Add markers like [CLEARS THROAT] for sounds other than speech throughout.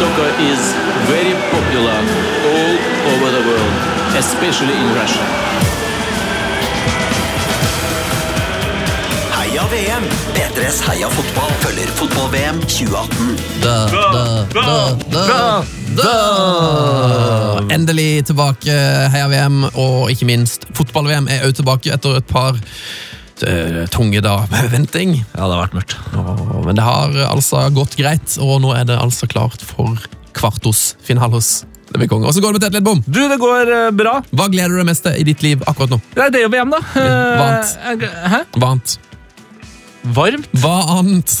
Soccer is very popular all over the world, especially in Russia. Heia VM! P3s Heia fotball følger fotball-VM 2018. Da, da, da, da, da. Endelig tilbake, Heia VM, og ikke minst fotball-VM er òg tilbake etter et par tunge da med venting. Ja, det har vært mørkt. Og- Men det har altså gått greit, og nå er det altså klart for kvartos finalos. Det blir konge. Så går det med Tete Lidbom. Du, det går eh, bra. Hva gleder du deg mest til i ditt liv akkurat nå? Nei, det er jo VM, da. Vant. Hæ? Vant. Varmt? Hva annet?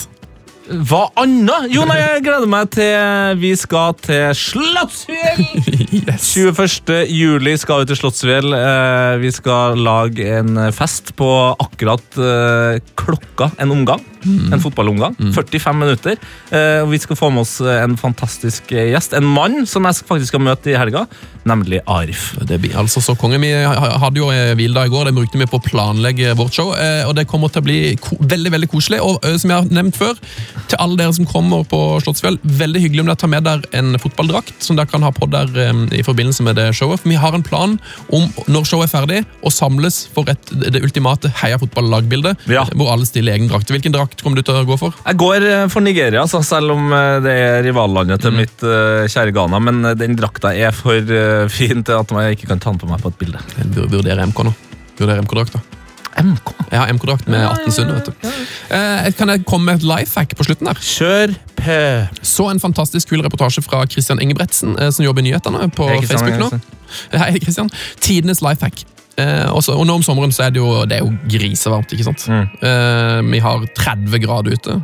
Hva annet? Jo, nei, jeg gleder meg til vi skal til Slottsfjell! Yes. 21. juli skal vi til Slottsfjell. Eh, Vi skal lage en fest på akkurat eh, klokka en omgang. En fotballomgang. 45 minutter. Eh, Vi skal få med oss en fantastisk gjest. En mann som jeg faktisk skal møte i helga, nemlig Arif. Det blir altså så konge. Vi hadde jo hviledag i går, det brukte vi på å planlegge vårt show. Og det kommer til å bli veldig veldig koselig. Og som jeg har nevnt før, til alle dere som kommer på Slottsfjell, veldig hyggelig om dere tar med dere en fotballdrakt som dere kan ha på der i forbindelse med det showet. For vi har en plan om, når showet er ferdig, å samles for et, det ultimate heia fotball-lagbilde. Ja. Hvor alle stiller egen drakt. Hvilken drakt kommer du til å gå for? Jeg går eh, for Nigeria, altså, selv om eh, det er rivallandet til mitt uh, kjære Ghana. Men eh, den drakta er for uh, [LAUGHS] fin til at jeg ikke kan ta den på meg på et bilde. Jeg vurderer MK nå. Vurderer MK-drakt, da. MK. Har MK-drakt med 18 sunder, vet du. Eh, kan jeg komme med et life hack på slutten der? Kjør P. Så en fantastisk kul reportasje fra Christian Ingebretsen, eh, som jobber i nyhetene på Hei, Christian Facebook nå. Hei, Christian. Tidenes life hack. Eh, også, og nå om sommeren så er det jo, det er jo grisevarmt, ikke sant? Mm. Eh, vi har 30 grader ute,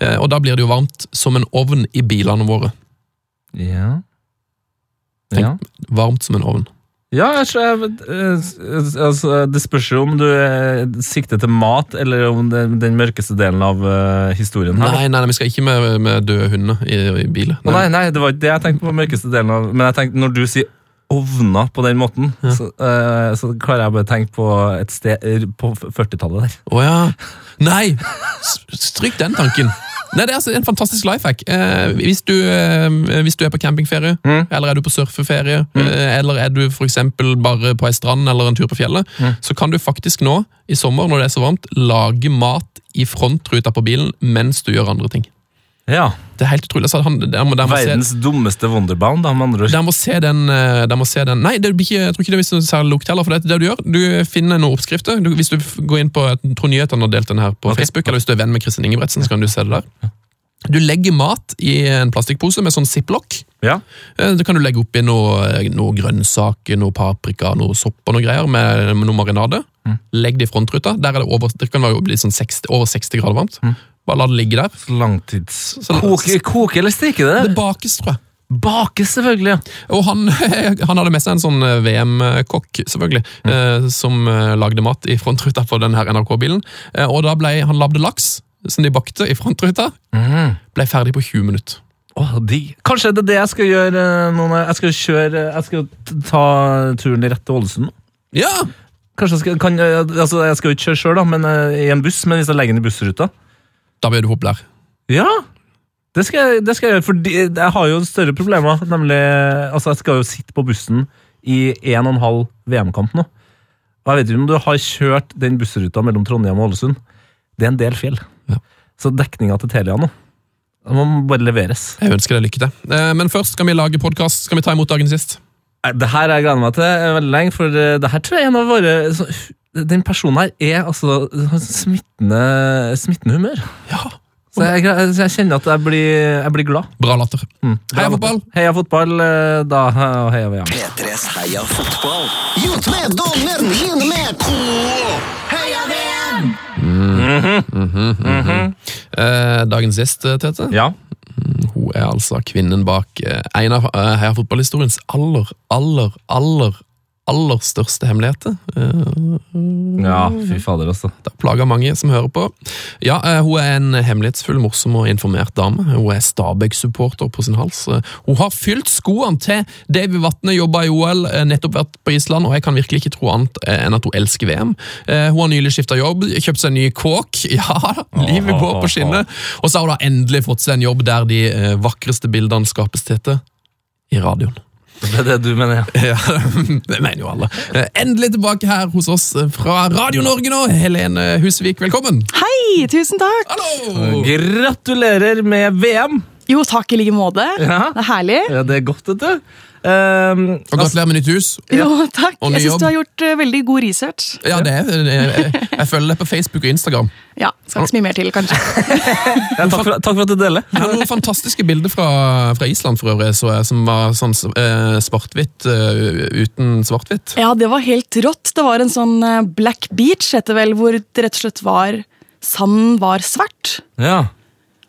eh, og da blir det jo varmt som en ovn i bilene våre. Ja. Tenk- Ja. Varmt som en ovn. Ja, jeg eh, altså, Det spørs jo om du eh, sikter til mat, eller om det er den mørkeste delen av uh, historien. her. Nei, nei, nei, vi skal ikke med, med døde hunder i, i bilen. Nei. Nei, nei, det var ikke det jeg tenkte på. mørkeste delen av Men jeg tenkte, når du sier ovner på den måten, så, uh, så klarer jeg bare å tenke på et sted på 40-tallet der. Å ja. Nei! Stryk den tanken. Nei, Det er altså en fantastisk life hack. Eh, hvis, du, eh, hvis du er på campingferie, Mm. eller er du på surfeferie, eh, eller er du eksempel bare på ei strand eller en tur på fjellet, Mm. så kan du faktisk nå, i sommer når det er så varmt, lage mat i frontruta på bilen mens du gjør andre ting. Ja. Det er helt utrolig. Han, der må, der må se, Verdens dummeste Wonderbound, da, med andre ord. der må se den, eh, der må se den Nei, det jeg tror ikke det blir noe særlig lukt heller. For det, det du gjør, du finner noen oppskrifter. Du, hvis du går inn på tror nyhetene har delt den her på okay. Facebook, eller hvis du er venn med Kristin Ingebretsen, så kan du se det der. Du legger mat i en plastikkpose med sånn ziplock. Ja. Eh, Det kan du legge oppi noe, noe grønnsaker, noe paprika, noe sopp og noe greier med, med noe marinade. Legg det i frontruta. Der er det, over, det kan være sånn 60, over 60 grader varmt. Bare la det ligge der. Langtids... Så- Koke, koke eller steke det? Det bakes, tror jeg. Bakes, selvfølgelig. ja. Og han, [LAUGHS] han hadde med seg en sånn eh, VM-kokk, selvfølgelig, eh, som eh, lagde mat i frontruta på den her NRK-bilen. Eh, og da ble han lagde laks, som de bakte i frontruta, ble ferdig på 20 minutter. Oh, de. Kanskje det er det jeg skal gjøre Noen, jeg skal kjøre Jeg skal ta turen rett til Ålesund. Ja! Kanskje jeg skal, kan, altså jeg skal ikke kjøre sjøl, men i en buss. Men hvis jeg legger den i bussruta Da blir du populær. Ja! Det skal, jeg, det skal jeg gjøre, for jeg har jo større problemer. Nemlig, altså Jeg skal jo sitte på bussen i en og en halv VM-kamp nå. Og jeg vet ikke om du har kjørt den bussruta mellom Trondheim og Ålesund. Det er en del fjell. Ja. Så dekninga til Telia nå den må bare leveres. Jeg ønsker deg lykke til. Eh, men først skal vi lage podkast. Skal vi ta imot dagen sist? Det her jeg gleder meg til eh, veldig lenge, for eh, det her tror jeg er en av våre Den personen her er altså smittende, smittende humør. Ja. Så jeg, så jeg kjenner at jeg blir, jeg blir glad. Bra latter. Mm. Heia fotball! Heia fotball, eh, da og heia VM. P3s Heia fotball. Gjort med dommeren, inn med ko! Heia VM! Dagens gjest, eh, Tete. Ja. Hun er altså kvinnen bak eh, en av eh, Heia fotballhistoriens aller, aller, aller, aller største hemmeligheter. Eh, Ja, fy fader, altså. Det har plaga mange som hører på. Ja, eh, Hun er en hemmelighetsfull, morsom og informert dame. Hun er Stabæk-supporter på sin hals. Eh, Hun har fylt skoene til Davy Vatne, jobba i OL, nettopp vært på Island, og jeg kan virkelig ikke tro annet enn at hun elsker VM. Hun har nylig skifta jobb, kjøpt seg en ny kåk. [LAUGHS] Ja, livet går på skinner. Og så har hun da endelig fått seg en jobb der de vakreste bildene skapes til i radioen. Det er det du mener, ja. [LAUGHS] Ja, det mener jo alle. Eh, Endelig tilbake her hos oss eh, fra Radio Norge nå. Helene Husvik, velkommen. Hei, tusen takk! Hallo! Gratulerer med VM! Jo, takk i like måte. Ja. Det er herlig. Ja, det er godt, vet du. Um, Og gratulerer med nytt hus. [LAUGHS] Jo, takk. Og ny Jeg syns du har gjort uh, veldig god research. Ja, det er, jeg, jeg, jeg [LAUGHS] følger det på Facebook og Instagram. Ja, Skal ikke så mye mer til, kanskje. [LAUGHS] ja, takk, for, takk for at du deler. Det er noen fantastiske bilder fra, fra Island for øvrig, så jeg, som var sånn uh, svart-hvitt uh, uten svart-hvitt. Ja, det var helt rått. Det var en sånn Black Beach, heter det vel, hvor det rett og slett var Sanden var svart. Ja.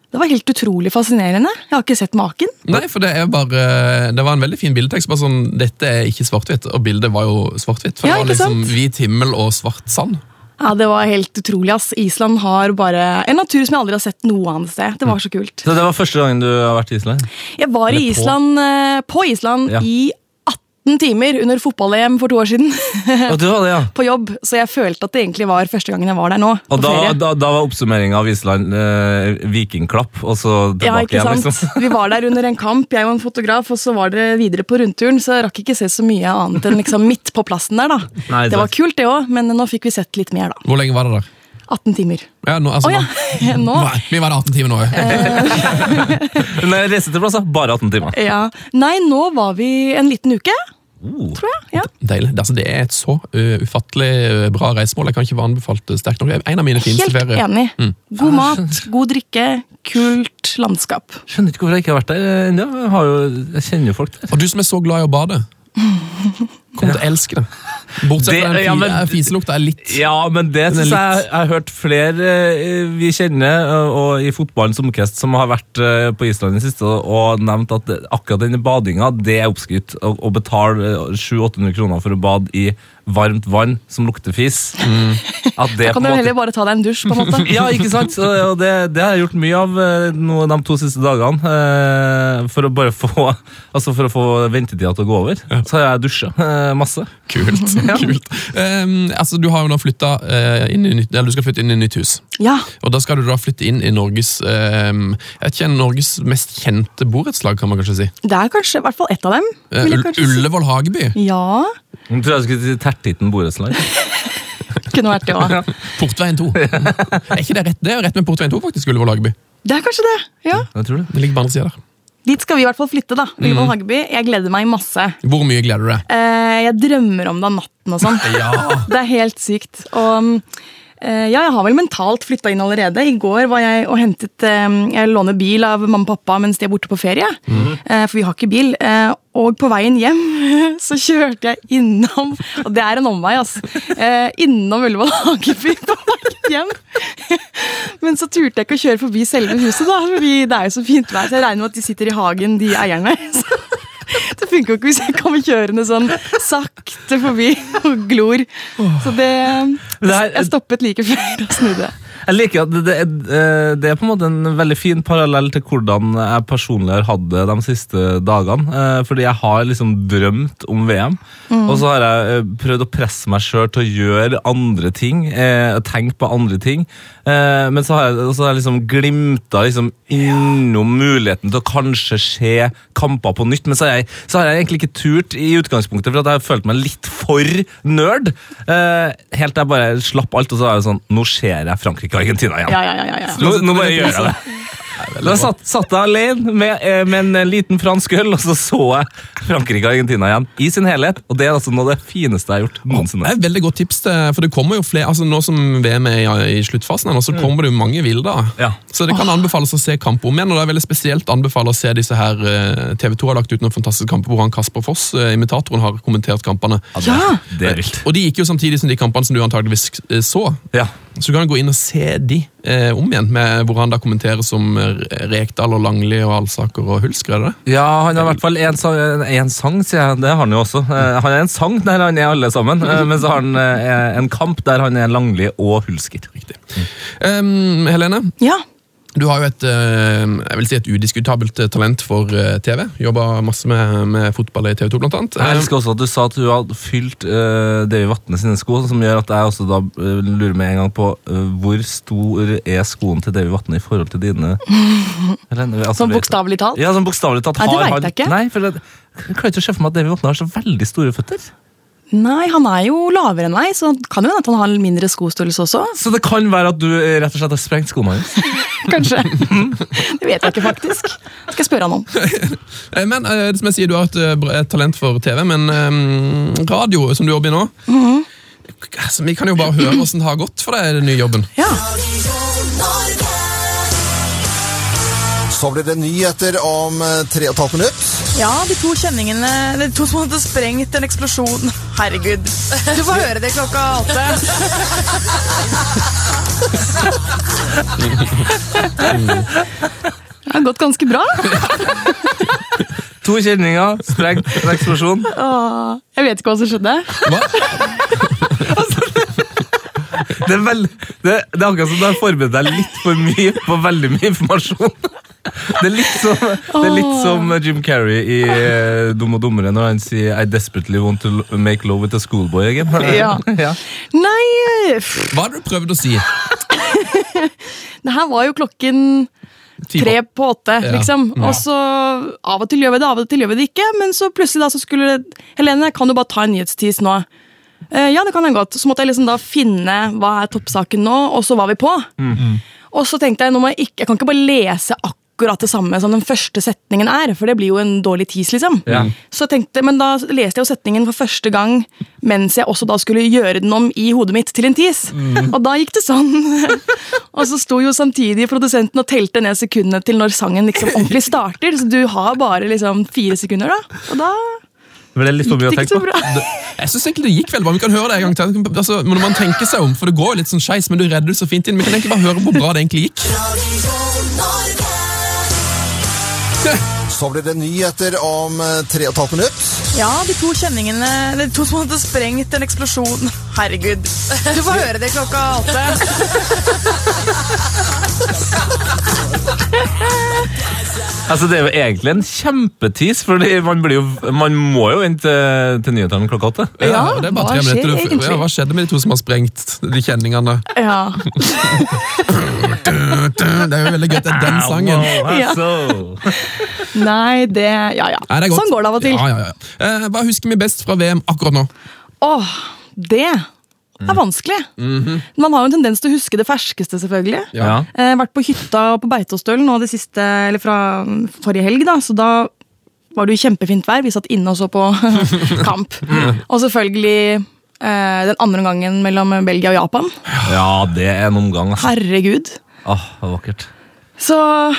Det var helt utrolig fascinerende. Jeg har ikke sett maken. Nei, for det er bare Det var en veldig fin bildetekst. bare sånn, Dette er ikke svart-hvitt, og bildet var jo svart-hvitt. For Ja, det var liksom sant? hvit himmel og svart sand. Ja, Det var helt utrolig. ass. Island har bare en natur som jeg aldri har sett noe annet sted. Det var så kult. Så det var første gangen du har vært i Island? Jeg var Eller på. Island, på, på Island Ja. i 18 timer under fotball-EM for to år siden. Og det var det, ja. [LAUGHS] på jobb, så jeg følte at det egentlig var første gangen jeg var der nå. Og da, da, da var oppsummeringa av Island eh, vikingklapp, og så ja, tilbake ikke igjen, sant? liksom. Vi var der under en kamp, jeg og en fotograf, og så var det videre på rundturen, så jeg rakk ikke se så mye annet enn liksom midt på plassen der, da. Nei, det var kult, det òg, men nå fikk vi sett litt mer, da. Hvor lenge var det der? 18 timer. Ja, nå, altså, oh, ja, nå- [LAUGHS] nå? Nei, vi var 18 timer nå. ja. Men reise til plasser, bare 18 timer. Ja. Nei, nå var vi en liten uke, Uh, tror jeg. Ja. Deilig. Det, altså, det er et så uh, ufattelig uh, bra reisemål. Jeg kan ikke være anbefalt sterkt nok. En av mine fineste Helt ferier. enig. Mm. God mat, god drikke, kult landskap. Skjønner ikke hvorfor jeg ikke har vært der ennå. Jeg, jeg kjenner jo folk der. Og du som er så glad i å bade, [LAUGHS] kommer til å elske det. Bortsett Det- fra den ja, men- fiselukta er litt Ja, men det synes jeg jeg har hørt flere eh, vi kjenner, eh, og i fotballens omkrest, som har vært eh, på Island i det siste og nevnt at akkurat denne badinga, det er oppskrytt. Å, å betale 700-800 kroner for å bade i varmt vann som lukter fis. At det Da kan på du heller måte bare ta deg en dusj, på en måte. [LAUGHS] ja, ikke sant? Så, og det, det har jeg gjort mye av noe, de to siste dagene. eh, for å bare få Altså for å få ventetida til å gå over. Så har jeg dusja eh, masse. kult. [LAUGHS] kult. Um, altså, du har jo nå flytta inn i nytt, eller du skal flytte inn i nytt hus. Ja, Og da skal du da flytte inn i Norges um, jeg vet ikke, Norges mest kjente borettslag, kan man kanskje si. det er kanskje i hvert fall ett av dem. Uh, vil jeg Ull- si. Ullevål Hageby. Ja, Jeg tror jeg skulle si Tertitten borettslag. [LAUGHS] kunne vært det òg. Portveien 2. [LAUGHS] er ikke det rett? Det er jo rett med Portveien 2, faktisk. Ullevål Hageby. Det er kanskje det. ja. Jeg tror det. Det ligger på andre sida der. Dit skal vi i hvert fall flytte. da. Ullevål Hageby. Jeg gleder meg masse. Hvor mye gleder du deg? Eh, jeg drømmer om det om natten og sånn. [LAUGHS] Ja. Det er helt sykt. Og eh, ja, jeg har vel mentalt flytta inn allerede. I går var jeg og hentet eh, Jeg låner bil av mamma og pappa mens de er borte på ferie. Mm. for vi har ikke bil. Og på veien hjem [LAUGHS] så kjørte jeg innom Og det er en omvei, altså. Eh, innom Ullevål Hageby på veien hjem. [LAUGHS] Men så turte jeg ikke å kjøre forbi selve huset, da, fordi det er jo så fint vær. Så jeg regner med at de sitter i hagen, de eierne. [LAUGHS] Så det funker jo ikke hvis jeg kommer kjørende sånn sakte forbi og glor. Så det Jeg stoppet like før og snudde. Jeg liker at det, det, er, eh, det er på en måte en veldig fin parallell til hvordan jeg personlig har hatt det de siste dagene. Eh, Fordi jeg har liksom drømt om VM, og så har jeg eh, prøvd å presse meg sjøl til å gjøre andre ting. Tenke på andre ting. Eh, Men så har jeg, så har jeg liksom glimta liksom innom muligheten til å kanskje se kamper på nytt. Men så har jeg, så har jeg egentlig ikke turt i utgangspunktet, for at jeg har følt meg litt for nerd. Eh, Helt til jeg bare slapp alt, og så er det sånn Nå ser jeg Frankrike og Argentina igjen. Ja, ja, ja, ja, ja. Nå, nå må jeg gjøre det. Da satt, satt jeg alene med, eh, med en liten fransk øl, og så så jeg Frankrike-Argentina igjen i sin helhet. Og det er altså noe av det fineste jeg har gjort Det er et veldig godt tips, for det kommer jo flere, altså nå som VM er i, i sluttfasen, så kommer det jo mange bilder. Ja. Så det kan anbefales å se kamp om igjen, og det er veldig spesielt anbefale å se disse her eh, TV 2 har lagt ut noen fantastiske kamper hvor han Kasper Foss, eh, imitatoren, har kommentert kampene. Ja! Det er vilt. Og de gikk jo samtidig som de kampene som du antageligvis eh, så. Ja. Så du kan gå inn og se de. Eh, om igjen, med, hvor han da kommenterer som Rekdal og Langli og Alsaker og Hulsker, er det? Ja, han har i hvert fall én sang, en sang, sier jeg. Det har han jo også. Eh, Han har en sang der han er alle sammen, eh, men så har han eh, en kamp der han er Langli og Hulsker. Riktig. Um, Helene, Ja. Du har jo et, eh, jeg vil si et udiskutabelt eh, talent for eh, TV. Jobba masse med, med fotball i TV 2, blant annet. Jeg elsker også at du sa at du hadde fylt uh, Davy Vatne sine sko, som gjør at jeg også da uh, lurer meg en gang på uh, hvor stor er skoen til Davy Vatne i forhold til dine [LAUGHS] Eller, altså, Som bokstavelig talt. Ja, som bokstavelig talt. Nei, det veit jeg ikke. Nei, for jeg, jeg klarer ikke å se for meg at Davy Vatne har så veldig store føtter. Nei, han er jo lavere enn meg, så det kan jo hende at han har mindre skostørrelse også. Så det kan være at du eh, rett og slett har sprengt skoene hans. [LAUGHS] Kanskje. Det vet jeg ikke, faktisk. Skal jeg spørre han om. [LAUGHS] Eh, Men eh, som jeg sier, du har et, eh, bra- et talent for TV, men eh, radio, som du jobber i nå altså, Vi kan jo bare høre hvordan det har gått for deg, den nye jobben. Ja. Så blir det nyheter om eh, tre og et halvt minutt. ja, de to kjenningene De to som hadde sprengt en eksplosjon. Herregud. Du får høre det klokka åtte. Det har gått ganske bra. To kjenninger, sprengt, en eksplosjon. Åh, Jeg vet ikke hva som skjedde. Hva? Det er, veld... det, det er akkurat som du har forberedt deg litt for mye på veldig mye informasjon. Det er litt som, det er litt som Jim Carrey i eh, Dum og dummere når han sier I desperately want to make love with a schoolboy again. Ja. [LAUGHS] ja. Nei, pff, Hva har du prøvd å si? [LAUGHS] det her var jo klokken Ti tre på åtte, Ja. liksom. Og så av og til gjør vi det, av og til gjør vi det ikke. Men så plutselig da så skulle Helene, kan du bare ta en nyhetstease nå? Eh, ja, det kan jeg godt. Så måtte jeg liksom da finne hva er toppsaken nå, og så var vi på. Og så tenkte jeg nå må jeg ikke, jeg kan ikke bare lese akkurat det samme som den første setningen er, for det blir jo en dårlig tis, liksom. Ja. Så jeg tenkte, Men da leste jeg jo setningen for første gang mens jeg også da skulle gjøre den om i hodet mitt til en tease. Og da gikk det sånn. [LAUGHS] og så sto jo samtidig produsenten og telte ned sekundene til når sangen liksom ordentlig starter. Så du har bare liksom fire sekunder, da. Og da Det ble litt for mye å tenke så på. Jeg synes egentlig det gikk veldig bra. Vi kan høre det en gang til. Altså, når man tenker seg om, for det går jo litt sånn skeis, men du redder det så fint inn. Vi kan egentlig bare høre hvor bra det egentlig gikk. [LAUGHS] Så blir det nyheter om eh, tre og et halvt minutt. Ja, de to kjenningene De to som hadde sprengt en eksplosjon. Herregud. Du får høre det klokka åtte. [LAUGHS] Altså, det er jo egentlig en kjempetis, for man, man må jo inn til, til nyhetene klokka åtte. Ja, bare hva skjer. Du- egentlig? Ja, hva skjedde med de to som har sprengt de kjenningene? Ja. Det er jo veldig gøy. Det er den sangen. Ja. Altså. Nei, det Ja ja. Nei, det. Sånn går det av og til. Ja, ja, ja. Eh, hva husker vi best fra VM akkurat nå? Åh, det er vanskelig. Man har jo en tendens til å huske det ferskeste, selvfølgelig. Ja. Eh, vært på hytta på Beitostølen nå det siste, eller fra forrige helg, da, så da var det jo kjempefint vær. Vi satt inne og så på [LAUGHS] kamp. Og selvfølgelig eh, den andre gangen mellom Belgia og Japan. ja, det er en omgang. Altså. Herregud. Åh, oh, vakkert. Så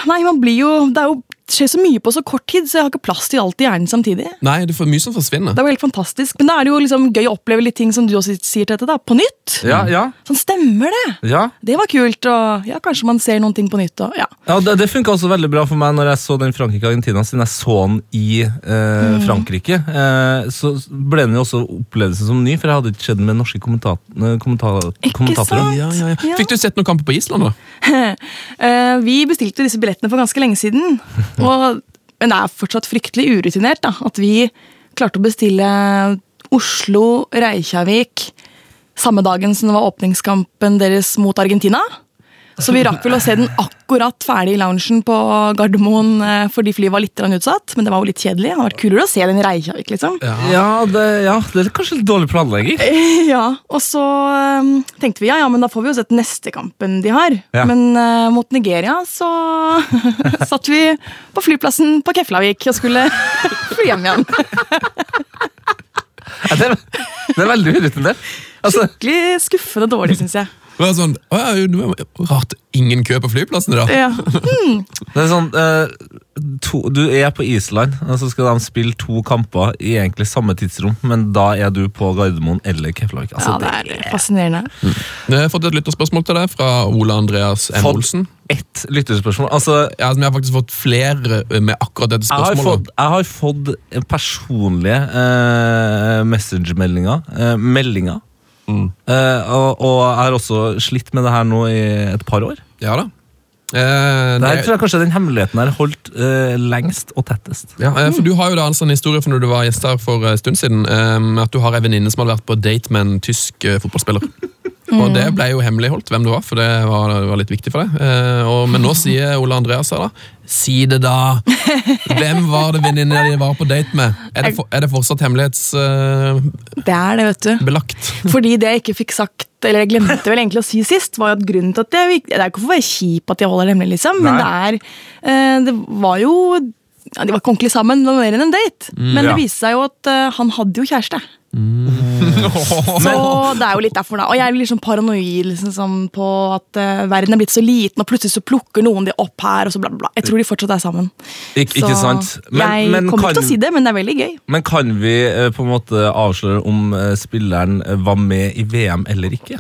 nei, man blir jo Det er jo skjer så mye på så kort tid, så jeg har ikke plass til alt i hjernen samtidig. Nei, det er for mye som forsvinner. Det var helt fantastisk. Men da er det jo liksom gøy å oppleve litt ting som du også sier til dette, da. På nytt. Ja, ja, Sånn stemmer det! ja. Det var kult, og ja, kanskje man ser noen ting på nytt. Og, ja. Ja, Det, det funka også veldig bra for meg når jeg så den Frankrike-Argentina, siden jeg så den i eh, Frankrike. Eh, så ble den jo også opplevelse som ny, for jeg hadde ikke sett den med norske kommenta kommenta Ikke kommentatorer. ja, ja. Ja. Fikk du sett noen kamper på Island, da? [LAUGHS] Eh, vi bestilte disse billettene for ganske lenge siden, [LAUGHS] og, men det er fortsatt fryktelig urutinert da, at vi klarte å bestille Oslo-Reykjavik samme dagen som det var åpningskampen deres mot Argentina. Så vi rakk vel å se den akkurat ferdig i loungen på Gardermoen eh, fordi flyet var litt utsatt. Men det var jo litt kjedelig. Det hadde vært kulere å se den i Reykjavik. liksom. Ja, det, ja, det er kanskje litt dårlig planlegging. [LAUGHS] Ja, Og så eh, tenkte vi ja, ja, men da får vi jo sett neste kampen de har. Ja. Men uh, mot Nigeria så [LAUGHS] satt vi på flyplassen på Keflavik og skulle [LAUGHS] fly hjem igjen. Ja, det, er, det er veldig urutinert. Altså, Skikkelig skuffende dårlig, syns jeg. Det var sånn, å, ja, det var Rart ingen kø på flyplassen i dag. Ja. [LAUGHS] det er sånn, eh, to, du er på Island, og så skal de spille to kamper i egentlig samme tidsrom, men da er du på Gardermoen eller Keflavik. Altså, Ja, det er fascinerende. Jeg har fått et lytterspørsmål til deg fra Ole Andreas M. Fått- Olsen. ett lytterspørsmål. Altså, Ja, som jeg har faktisk fått flere med akkurat dette jeg har spørsmålet. fått, jeg har fått personlige eh, messengermeldinger. Eh, meldinger. Eh, og, og jeg har også slitt med det her nå i et par år. Ja da. Eh, Det her tror jeg kanskje den hemmeligheten her holdt eh, lengst og tettest. Ja, eh, for Du har jo da en sånn historie for når du var gjest her for en stund siden. eh, At du har ei venninne som hadde vært på date med en tysk eh, [LAUGHS] fotballspiller. Og Det ble jo hemmeligholdt hvem du var, for det var, det var litt viktig for deg. Eh, Og, men nå sier Ole Andreas her, da. Si det, da! [LAUGHS] Hvem var det venninna di var på date med? Er det, for, er det fortsatt hemmelighetsbelagt? Det er det, vet du. Fordi det jeg ikke fikk sagt, eller jeg glemte vel egentlig å si sist, var jo at grunnen til at jeg, Det er ikke for å være kjip at jeg holder det hemmelig, liksom, men det er uh, Det var jo ja, De var ikke ordentlig sammen, det var mer enn en date. Men ja. det viste seg jo at uh, han hadde jo kjæreste. Så [LAUGHS] det er jo litt derfor, da. Og jeg er liksom paranoid liksom, sånn på at uh, verden er blitt så liten, og plutselig så plukker noen de opp her, og så bla, bla, bla. Jeg tror de fortsatt er sammen. Ik ikke sant? sant? jeg kommer ikke til å si det, men det er veldig gøy. Men kan vi uh, på en måte avsløre om spilleren var med i VM eller ikke?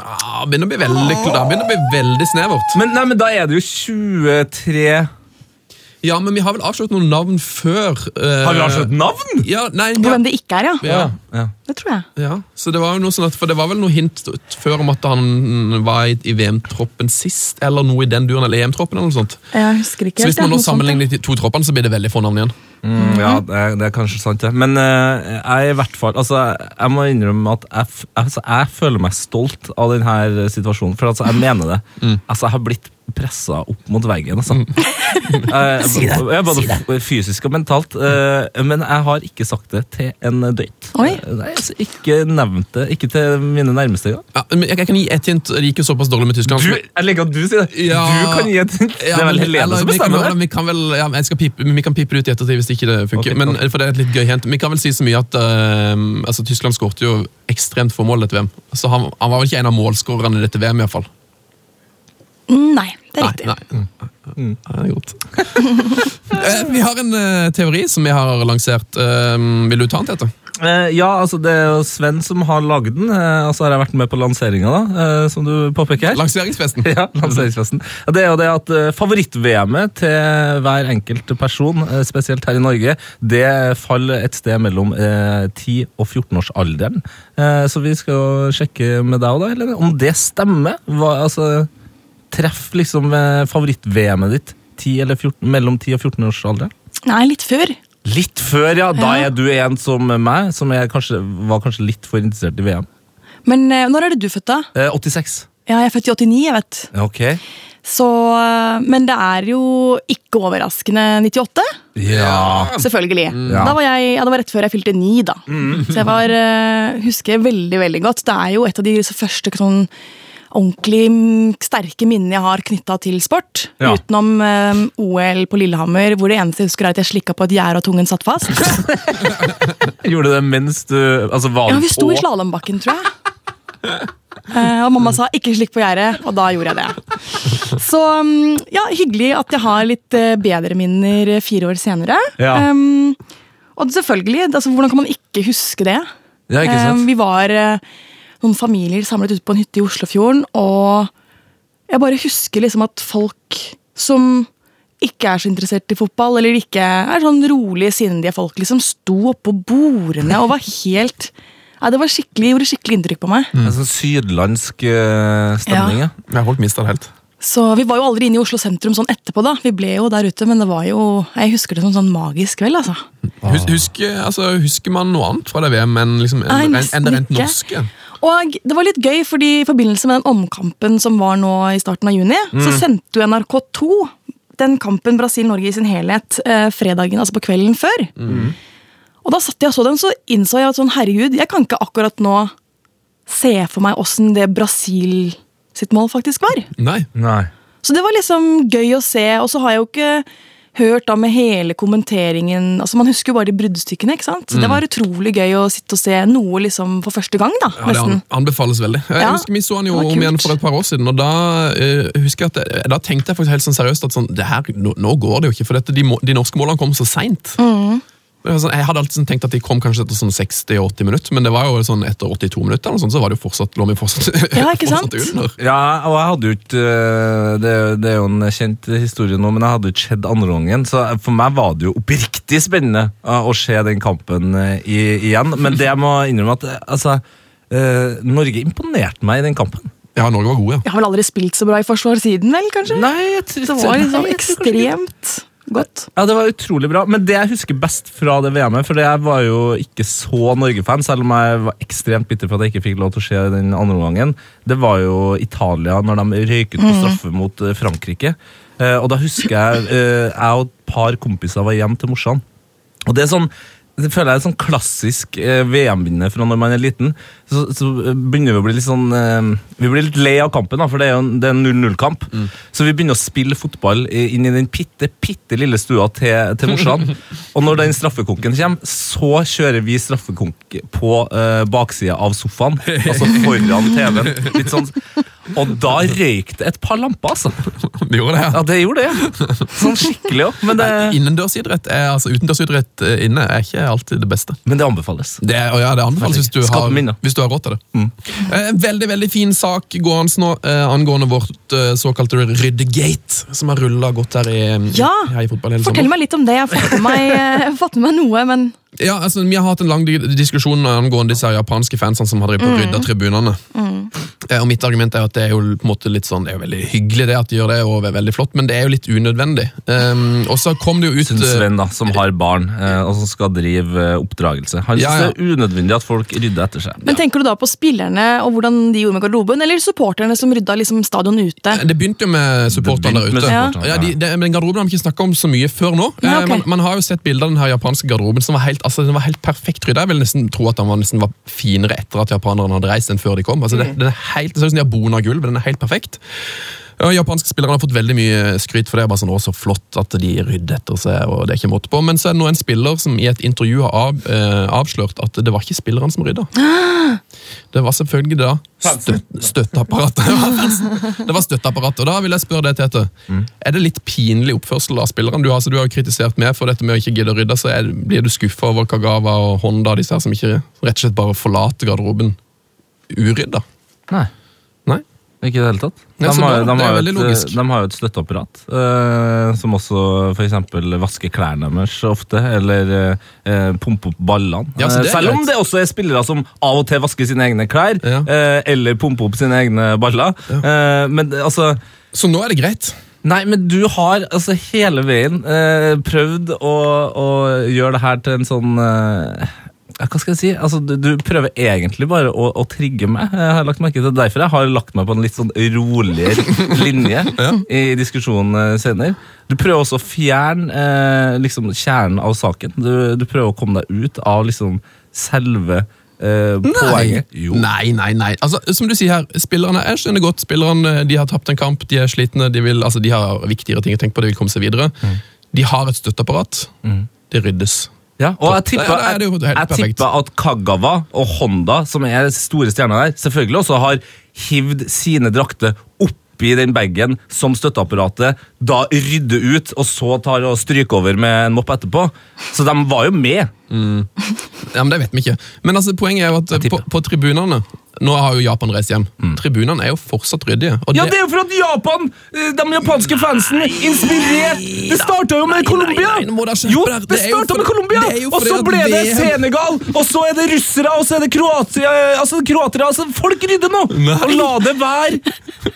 Ja, begynner å bli veldig, da begynner å bli veldig snevert. Men, nei, men da er det jo 23 Ja, men vi har vel avslørt noen navn før. eh, Har vi avslørt navn? Ja, nei, ja, hvem det ikke er, ja. ja. Ja. Det tror jeg. Ja, så det var jo noe sånn at, for det var vel noe hint før om at han var i, i VM-troppen sist, eller noe i den duren, eller EM-troppen, eller noe sånt. Jeg husker ikke Så hvis man nå noe sånt, sammenligner de to troppene, så blir det veldig få navn igjen. Mm, ja, det er, det er kanskje sant, det. Men eh, jeg er i hvert fall Altså, jeg må innrømme at jeg, f- altså, jeg føler meg stolt av denne situasjonen. For altså, jeg mener det. Altså, jeg har blitt pressa opp mot veggen, altså. [LAUGHS] Eh, Si det, jeg både si det. fysisk og mentalt. eh, men jeg har ikke sagt det til en date. Oi. Eh, Nei, altså, ikke nevnt det. Ikke til mine nærmeste. Ja, men jeg, jeg kan gi ett hint. Det gikk jo såpass dårlig med Tyskland. Du, jeg liker at du sier det. Ja. Du kan gi et hint. Det er vel men- Helene som bestemmer det. Vi kan vel, ja, jeg skal pipe, vi kan pipe det ut i ettertid hvis ikke det funker. Okay, men, for det er et litt gøy hint. Vi kan vel si så mye at uh, altså, Tyskland skårte jo ekstremt få mål i dette VM. Så han, han var vel ikke en av målskårerne i dette VM, i hvert fall. Nei, det er riktig. Nei, nei. Ja, det er godt. [LAUGHS] Eh, vi har en eh, teori som vi har lansert. Eh, vil du ta den, Tete? etter? ja, altså det er jo Sven som har lagd den, altså har jeg vært med på lanseringa, da, som du påpeker. Lanseringsfesten. [LAUGHS] Ja, lanseringsfesten. Det er jo det at favoritt-VM-et til hver enkelt person, spesielt her i Norge, det faller et sted mellom eh, 10 og 14-årsalderen. Eh, så vi skal jo sjekke med deg da, Helene, om det stemmer. Hva, altså, treff liksom eh, favoritt-VM-et ditt 10 eller 14, mellom 10 og 14-årsalderen. Nei, litt før. Litt før, ja. Da er du en som meg, som jeg kanskje, var kanskje litt for interessert i VM. Men eh, når er det du født, da? Eh, 86. Ja, jeg er født i 89, jeg vet. Ok. Så, eh, men det er jo ikke overraskende 98. Ja. Selvfølgelig. Ja. Da var jeg, ja, det var rett før jeg fylte ni, da. Så jeg var, eh, husker veldig veldig godt. Det er jo et av de første sånn ordentlig sterke minnene jeg har knytta til sport. Ja. Utenom eh, OL på Lillehammer, hvor det eneste jeg husker er at jeg slikka på et gjerde og tungen satt fast. [LAUGHS] Gjorde du det mens du Altså, var Ja, Vi sto på i slalåmbakken, tror jeg. Eh, og mamma sa 'ikke slikk på gjerdet', og da gjorde jeg det. Så mm, ja, hyggelig at jeg har litt eh, bedre minner fire år senere. Ja. Um, og selvfølgelig, altså, hvordan kan man ikke huske det? Ja, ikke sant? Um, vi var eh, noen familier samlet ute på en hytte i Oslofjorden, og jeg bare husker liksom at folk som ikke er så interessert i fotball, eller ikke er sånn rolige, sindige folk, liksom sto oppå bordene og var helt ja, Det var skikkelig, gjorde skikkelig inntrykk på meg. En sånn sydlandsk eh, stemning, ja. Jeg har holdt mista det helt. Så Vi var jo aldri inne i Oslo sentrum sånn etterpå, da. Vi ble jo der ute, men det var jo Jeg husker det som sånn magisk kveld, altså. Hus, husker, altså, husker man noe annet fra det VM enn liksom, Nei, en, nesten en det rent ikke. Og det var litt gøy, fordi i forbindelse med den omkampen som var nå i starten av juni, så sendte jo NRK2 den kampen Brasil-Norge i sin helhet eh, fredagen, altså på kvelden før. Og da satt jeg og så den, så innså jeg at sånn, herregud, jeg kan ikke akkurat nå se for meg åssen det Brasil sitt mål faktisk var. Nei. Nei. Så det var liksom gøy å se, og så har jeg jo ikke hørt da med hele kommenteringen altså Man husker jo bare de bruddstykkene. ikke sant? Så Det var utrolig gøy å sitte og se noe liksom for første gang. da, Mm. Ja, nesten. Det anbefales veldig. Jeg Ja, husker Vi så han jo om igjen for et par år siden, og da uh, husker jeg at det, da tenkte jeg faktisk helt sånn seriøst at sånn, det her, nå, nå går det jo ikke, for dette, de, de norske målene kom så seint. Mm. Sånn, jeg hadde alltid sånn tenkt at de kom kanskje etter sånn 60-80 minutter, men det var jo sånn etter 82 minutter, eller sånn, så var det jo fortsatt, lå vi fortsatt, Ja, ikke sant? fortsatt under. Ja, og jeg hadde jo ikke øh, det, det er jo en kjent historie nå, men jeg hadde jo ikke sett andreomgangen. Så for meg var det jo oppriktig spennende øh, å se den kampen øh, i, igjen. Men det jeg må innrømme at altså, Norge imponerte meg i den kampen. Ja, Norge var gode, ja. Jeg har vel aldri spilt så bra i forsvar siden, vel? kanskje? Nei, jeg tror Det var liksom Nei, kanskje ekstremt godt. Ja, det var utrolig bra. Men det jeg husker best fra det VM-et, for jeg var jo ikke så Norge-fan, selv om jeg var ekstremt bitter for at jeg ikke fikk lov til å se den andre omgangen, det var jo Italia når de røyket på straffe mot eh, Frankrike. Eh, og da husker jeg eh, jeg og et par kompiser var hjem til morsan. Og det er sånn det føler jeg er sånn klassisk eh, VM-vinner fra når man er liten. Så, så eh, begynner vi å bli litt sånn eh, Vi blir litt lei av kampen, da, for det er jo en, det er en 0-0-kamp. Så vi begynner å spille fotball inn i den pitte, pitte lille stua til, til morsan. [LAUGHS] og når den straffekonken kommer, så kjører vi straffekonk på eh, baksida av sofaen. Altså foran TV-en. Litt sånn og da røyk det et par lamper, altså. Det gjorde det, ja. Ja, det gjorde det. Sånn skikkelig òg. Men, det- Innendørsidrett er, altså Utendørsidrett eh, inne er ikke alltid det beste. men det anbefales. Det, er- ja, det anbefales hvis du, har, hvis du har råd til det. Eh, En veldig veldig fin sak gående nå eh, angående vårt eh, såkalte Ryddegate, som har rulla godt her i, Ja, her i fotball Fortell sommeren. meg litt om det. Jeg har fått med meg, jeg [LAUGHS] har fått med meg noe, men Ja, altså, Vi har hatt en lang diskusjon angående disse japanske fansene som har Mm. rydda tribunene. Eh, Og Mitt argument er at det er jo på en måte litt sånn, det er jo veldig hyggelig det at de gjør det, og det er veldig flott, men det er jo litt unødvendig. Um, og så kom det jo ut Syns eh, Sven, da, som har barn eh, og som skal drive oppdragelse. Han syns Ja, ja. det er unødvendig at folk rydder etter seg. Men Tenker du da på spillerne og hvordan de gjorde med garderoben, eller supporterne som rydda liksom stadion ute? Det begynte jo med supporterne der ute. supporterne, Ja, de, de, men Garderoben har vi ikke snakka om så mye før nå. Ja, Eh, man, man har jo sett bilder av den her japanske garderoben som var helt, altså, den var helt perfekt rydda. Jeg vil nesten tro at den var, nesten var finere etter at japanerne hadde reist enn før de kom. Altså, det, den er helt, det ser ut som de har bona gulv, den er helt perfekt. Ja, japanske spillere har fått veldig mye skryt for det. bare sånn, å, så flott at de rydder etter seg, og det er ikke måte på. Men så er det nå en spiller som i et intervju har av, eh, avslørt at det var ikke spillerne som rydda. Det var selvfølgelig da støt, støtteapparatet. [LAUGHS] Det var støtteapparatet. Og da vil jeg spørre deg, Tete. Er det litt pinlig oppførsel av spillerne? Du, har- altså, du har jo kritisert meg for dette med å ikke gidde å rydde. så er, Blir du skuffa over Kagawa og Honda, disse her som ikke rett og slett bare forlater garderoben urydda? Nei? Ikke i det hele tatt. De, Ja, har, de, har, jo et, logisk. de har jo et støtteapparat, eh, som også f.eks. vasker klærne deres ofte, eller eh, pumper opp ballene. Ja, Eh, Selv om det også er spillere som av og til vasker sine egne klær, Ja. eh, eller pumper opp sine egne baller. Eh, men altså Så nå er det greit. Nei, men du har altså hele veien eh, prøvd å, å gjøre det her til en sånn eh, ja, Hva skal jeg si? Altså, du, du prøver egentlig bare å, å trigge meg. Jeg har lagt merke til Derfor jeg har lagt meg på en litt sånn roligere [LAUGHS] linje i diskusjonen eh, senere. Du prøver også å fjerne eh, liksom kjernen av saken. Du, du prøver å komme deg ut av liksom selve eh, poenget. Jo. Nei, nei, nei. Altså, som du sier her, spillerne, Jeg skjønner godt spillerne de har tapt en kamp, de er slitne, de, vil, altså, de har viktigere ting å tenke på, de vil komme seg videre. Mm. De har et støtteapparat. Det ryddes. Ja, og jeg tipper, Ja, er jeg, jeg tipper at Kagawa og Honda, som er store stjerner der, selvfølgelig også har hivd sine drakter oppi den bagen som støtteapparatet da rydder ut, og så tar og stryker over med en mopp etterpå. Så de var jo med. Ja, men Det vet vi ikke. Men altså, poenget er jo at på, på tribunene Nå har jo Japan reist hjem. Tribunene er jo fortsatt ryddige. Mm. Ja, det- er jo for at Japan, eh, de japanske fansen, inspirert Det starta jo med Colombia! Jo, det starta med Colombia! Og så ble det Senegal, og så er det russere, og så er det Kroatia Altså, kroatere altså, Folk rydder nå! Og la det være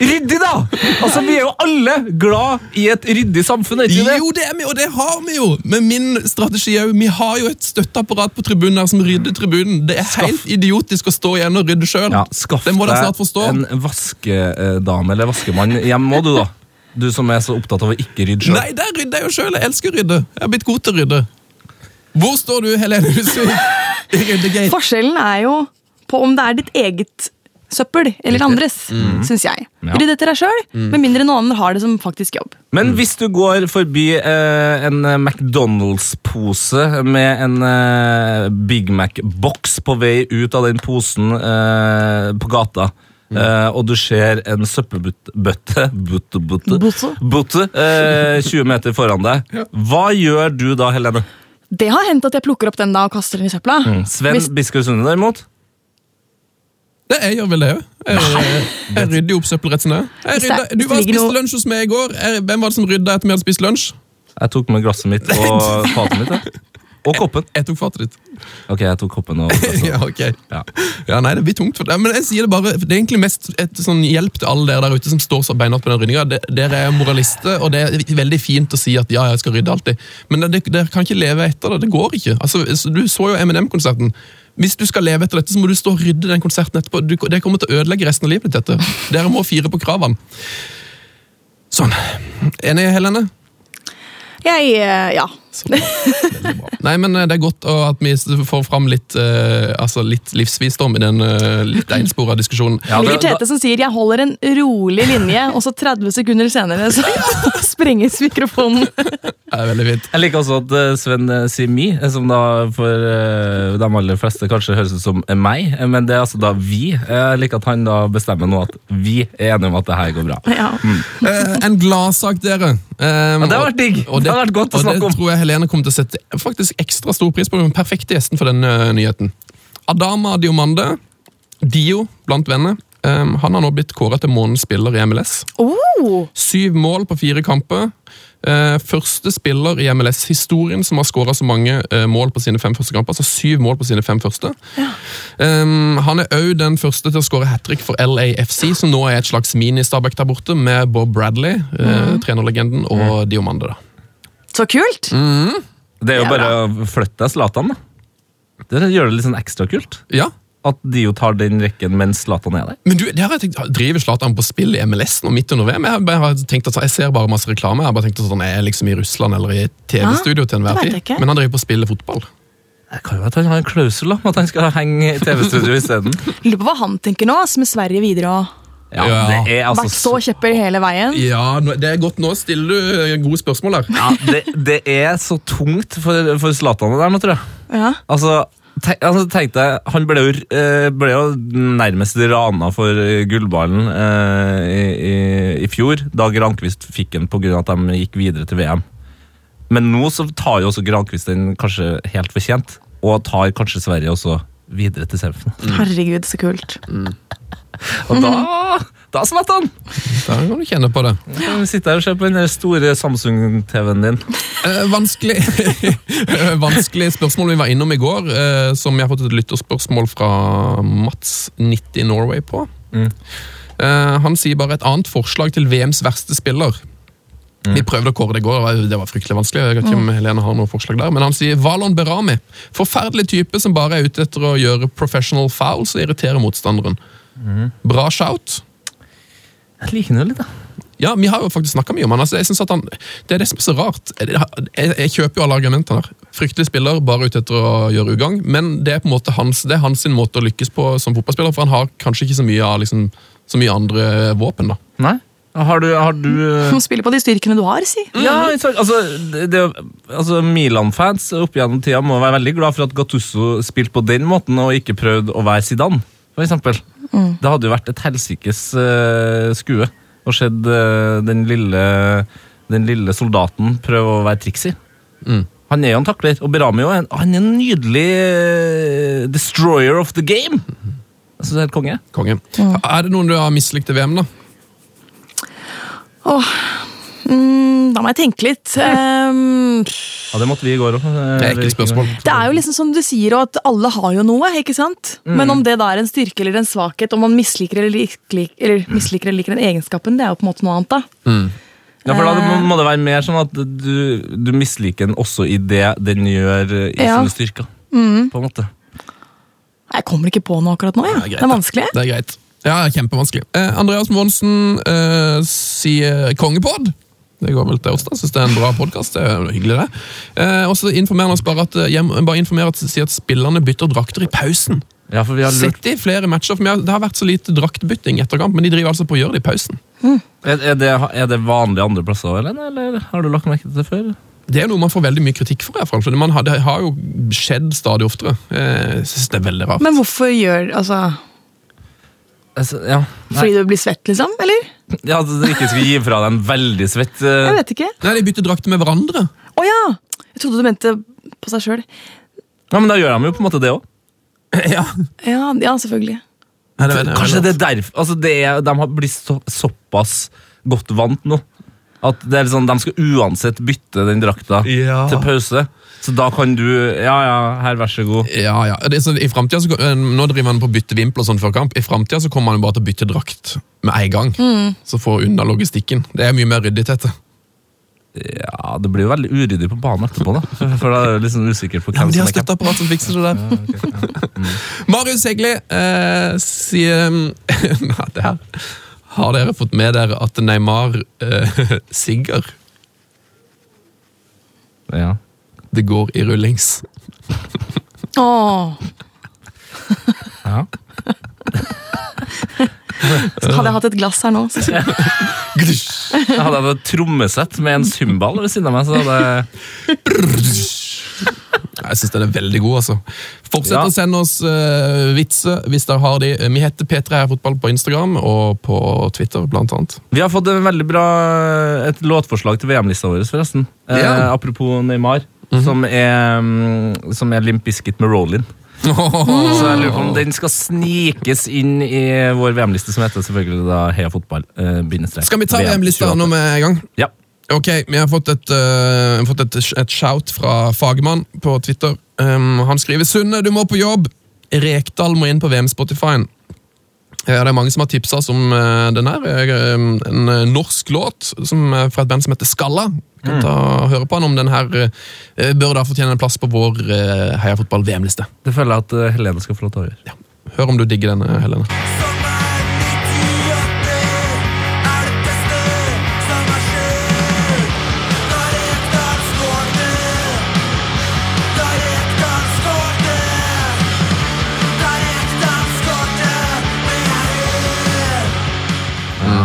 ryddig, da! Altså, Vi er jo alle glad i et ryddig samfunn, er ikke det? Jo, det er vi, og det har vi jo! Men min strategi er jo, Vi har jo et støtteapparat på tribunen her som rydder tribunen. Det er helt idiotisk å stå igjen og rydde sjøl. Ja, Skaff deg en vaskedame eller vaskemann hjemme, må du, da. Du som er så opptatt av å ikke rydde sjøl. Nei, der rydder jeg jo sjøl. Jeg elsker å rydde. Jeg har blitt god til å rydde. Hvor står du, Helene Husvik? [LAUGHS] Forskjellen er jo på om det er ditt eget søppel, eller andres, syns jeg. Ja. Rydd etter deg sjøl, med mindre noen andre har det som faktisk jobb. Men hvis du går forbi eh, en eh, McDonald's-pose med en eh, Big Mac-boks på vei ut av den posen eh, på gata, Uh, og du ser en søppelbøtte butte, butte, Butte. butte, eh, [LAUGHS] 20 meter foran deg, hva gjør du da, Helene? Det har hendt at jeg plukker opp den da og kaster den i søpla. Sven Hvis- Biskår Sunde, derimot? Det, jeg gjør vel det òg. Jeg, jeg rydder jo opp søppel rett som det. Jeg Hvis det- rydda- Du var og spiste lunsj hos meg i går. Jeg, hvem var det som rydda etter vi hadde spist lunsj? Jeg tok med glasset mitt og [LAUGHS] fatet mitt. Ja. Og koppen. Jeg tok fatet ditt. Ok, jeg tok koppen og glasset. [LAUGHS] Ja, ok. Ja. Ja, nei, det blir tungt for deg. Men jeg sier det bare, det er egentlig mest et sånn hjelp til alle dere der ute som står så beinhardt på den ryddinga. Dere er moralister, og det er veldig fint å si at ja, jeg skal rydde alltid. Men det- dere kan ikke leve etter det. Det går ikke. Altså, du så jo Eminem-konserten. Hvis du skal leve etter dette, så må du stå og rydde den konserten etterpå. Du, det kommer til å ødelegge resten av livet ditt. dette. Dere må fire på kravene. Sånn. Enig, Helene? Jeg, eh, ja. [LAUGHS] Nei, men eh, det er godt at vi får fram litt, uh, altså litt livsvisdom i den uh, litt enspora diskusjonen. Ja, Det det- ligger Tete som sier 'jeg holder en rolig linje', og så 30 sekunder senere så [LAUGHS] sprenges mikrofonen. Det er veldig fint. Jeg liker også at Sven Simi, sier mi, som da for de aller fleste kanskje høres ut som meg, men det er altså da vi. Jeg liker at han da bestemmer nå at vi er enige om at det her går bra. Ja. Eh, en gladsak, dere. Um, Ja, det har vært digg. Det har vært godt å snakke om. Og det tror jeg Helene kommer til å sette faktisk ekstra stor pris på. Den perfekte gjesten for denne eh, nyheten. Adama Diomande, Dio blant venner. Um, han har nå blitt kåret til månedens spiller i MLS. Oh, Syv mål på fire kamper. Eh, første spiller i MLS-historien som har skåra så mange eh, mål på sine fem første kamper. Altså syv mål på sine fem første. Um, han er òg den første til å skåre hat trick for LAFC, som nå er et slags mini-Stabæk der borte, med Bob Bradley, mm. trenerlegenden, og Diomande. da. Så kult! Det er jo Det bare å flytte Zlatan, da. Det gjør det litt sånn ekstra kult. Ja, At jo tar den rekken mens Zlatan er der. men du, det har jeg tenkt, Driver Zlatan på spill i MLS nå midt under VM? Jeg, har tenkt at, jeg ser bare masse reklame. Jeg har bare tenkt at han er liksom i Russland eller i TV-studio til enhver tid. Men han driver på å spille fotball. Det kan jo være at han har en klausul om at han skal henge i TV-studio isteden. [LAUGHS] Lurer på hva han tenker nå, med Sverige videre og Ja, Ja. det er altså vært så kjepper hele veien. Ja, det er godt. Nå stiller du eh, gode spørsmål her. ja, det, det er så tungt for, for Zlatan det der nå, tror jeg. Ja. Altså, tenk, altså tenkte jeg, Han ble jo, eh, ble jo nærmest rana for eh, gullballen eh, i, i, i fjor, da Grankvist fikk den pga. at de gikk videre til VM. Men nå så tar jo også Grankvist den kanskje helt fortjent, og tar kanskje Sverige også videre til semifinalen. Herregud, så kult. Og da Da slatt han! Da kan du kjenne på det. Sitte her og se på den der store Samsung-TV-en din. Eh, vanskelig [LAUGHS] Vanskelig spørsmål vi var innom i går, eh, som jeg har fått et lytterspørsmål fra Mats 90 Norway på. Mm. Eh, han sier bare et annet forslag til VMs verste spiller. Vi prøvde å kåre det i går, det var- fryktelig vanskelig. Jeg vet ikke om Helene har noen forslag der, Men han sier Valon Berami. Forferdelig type som bare er ute etter å gjøre professional fouls og irritere motstanderen. Bra shout. Jeg liker den jo litt, da. Ja, vi har jo faktisk snakka mye om han. Altså, jeg synes at han det er det som er så rart. Jeg, jeg kjøper jo alle argumentene her. Fryktelig spiller, bare ute etter å gjøre ugagn. Men det er på en måte hans, det er hans sin måte å lykkes på som fotballspiller, for han har kanskje ikke så mye, av liksom, så mye andre våpen. da. Nei? Har du, har du spille på de styrkene du har, si. Ja, altså, det, det, altså Milan-fans opp gjennom tida må være veldig glad for at Gattusso spilte på den måten og ikke prøvde å være Zidane, for eksempel. Det hadde jo vært et helsikes eh, skue å se den, lille, den lille soldaten prøve å være triksig. Mm. Han er jo en takler, og Berami er jo en, han er en nydelig eh, destroyer of the game. Jeg syns det er helt konge. Konge. Er det noen du har mislikt i VM, da? Åh, mm, da må jeg tenke litt. Um, Ja, Det måtte vi i går òg. Det er ikke spørsmål. det er jo liksom som du sier, at alle har jo noe, ikke sant? Men om det da er en styrke eller en svakhet, om man misliker eller, liker, eller, misliker eller liker den egenskapen, det er jo på en måte noe annet, da. Ja, for da må, Eh. det være mer sånn at du, du misliker den også i det den gjør eh, i Ja. sine styrker. På en måte. Jeg kommer ikke på noe akkurat nå, ja. Det er greit, Det er vanskelig. Det er greit. Ja, kjempevanskelig. Eh, Andreas Monsen eh, sier kongepod. Det går vel til oss, da. Syns det er en bra podkast. Det hyggelig, det. Eh, og så informerer han oss bare at, eh, bare informerer at, sier at spillerne bytter drakter i pausen. Ja, for vi har lurt Sett i flere matcher, for vi har- det har vært så lite draktbytting etter kamp, men de driver altså på å gjøre det i pausen. Er, er, det, er det vanlig andre plasser, Ellen, eller har du lagt merke til det før? Det er noe man får veldig mye kritikk for, for man har, det har jo skjedd stadig oftere. Eh, Jeg synes det er veldig rart. Men hvorfor gjør Altså, Altså, ja. Fordi du blir svett, liksom? Eller? Ja, at du ikke skulle gi fra deg en veldig svett eh, Jeg vet ikke. Nei, De bytter drakter med hverandre. Å ja! Jeg trodde du mente på seg sjøl. Ja, men da gjør de jo på en måte det òg. [LAUGHS] Ja. Ja, ja, selvfølgelig. Nei, det, det, Kanskje det er derfor altså det er, De har blitt så, såpass godt vant nå at det er sånn, de skal uansett bytte den drakta Ja. til pause. Så da kan du Ja, ja, her, vær så god. Ja, ja. Det, er så, i så, eh, Nå driver man på å bytte vimpel og sånn før kamp. I framtida kommer man bare til å bytte drakt med en gang. Så får unna logistikken. Det er mye mer ryddig, Tete. Ja, Det blir jo veldig uryddig på banen etterpå, da. For, da er det liksom usikker på Ja, hvem men de har støtteapparat som fikser det der. [LAUGHS] Marius Hegli eh, sier [LAUGHS] Nei, det her Har dere fått med dere at Neymar eh, [LAUGHS] sigger? Ja. Det går i rullings. Åh. Ja. [LAUGHS] Hadde jeg hatt et glass her nå, så skulle jeg! Jeg hadde hatt et trommesett med en cymbal ved siden av meg. så hadde jeg... Jeg syns den er veldig god. altså. Fortsett Ja. å sende oss uh, vitser hvis dere har de. Vi heter P3 her fotball på Instagram og på Twitter, blant annet. Vi har fått en veldig bra et låtforslag til VM-lista vår, forresten. Ja. apropos Eh, Neymar, som, er, mm, som er Limp Bizkit med Rollin. [LAUGHS] Så jeg lurer på om den skal snikes inn i vår VM-liste, som heter selvfølgelig da Heia Fotball. Eh, Skal vi ta VM VM-lista 28. nå med en gang? Ja. Ok, Vi har fått et, uh, fått et, et shout fra Fagmann på Twitter. Um, han skriver 'Sunne, du må på jobb'. Rekdal må inn på VM-Spotify-en. Ja, det er mange som har tipsa oss om eh, den her. eh, En eh, norsk låt som, fra et band som heter Skalla. Vi kan ta og høre på han om den her eh, bør da fortjene en plass på vår uh, Heia Fotball-VM-liste. Det føler jeg at Helene skal få lov til å gjøre. Ja. Hør om du digger denne, Helene.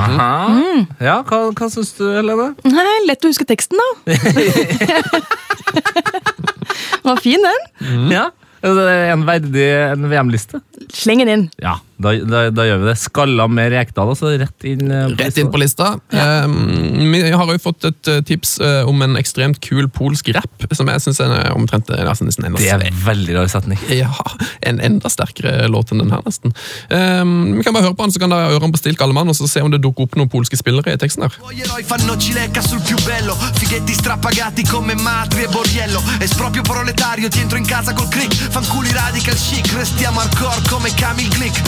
Aha. Ja, hva, hva syns du, Helene? Nei, Lett å huske teksten, da. [LAUGHS] [LAUGHS] Den var fin, den. Ja, Det er en verdig en VM-liste. Sleng den inn. Ja, da, da, da gjør vi det. Skalla med Rekdal, altså rett inn. på Rett inn på lista. Um, vi har jo fått et eh, tips eh, om en ekstremt kul polsk rap, som jeg syns er omtrent eh, nesten, nesten enda Det er en veldig rar setning. Ja, en enda sterkere låt enn den her, nesten. Um, vi kan bare høre på den, så kan dere høre den på stilk alle mann, og så se om det dukker opp noen polske spillere i teksten her. Fighetti strappagati come matri e borriello Esproprio proletario, ti entro in casa col click Fanculi radical chic, restiamo hardcore come Camille Glick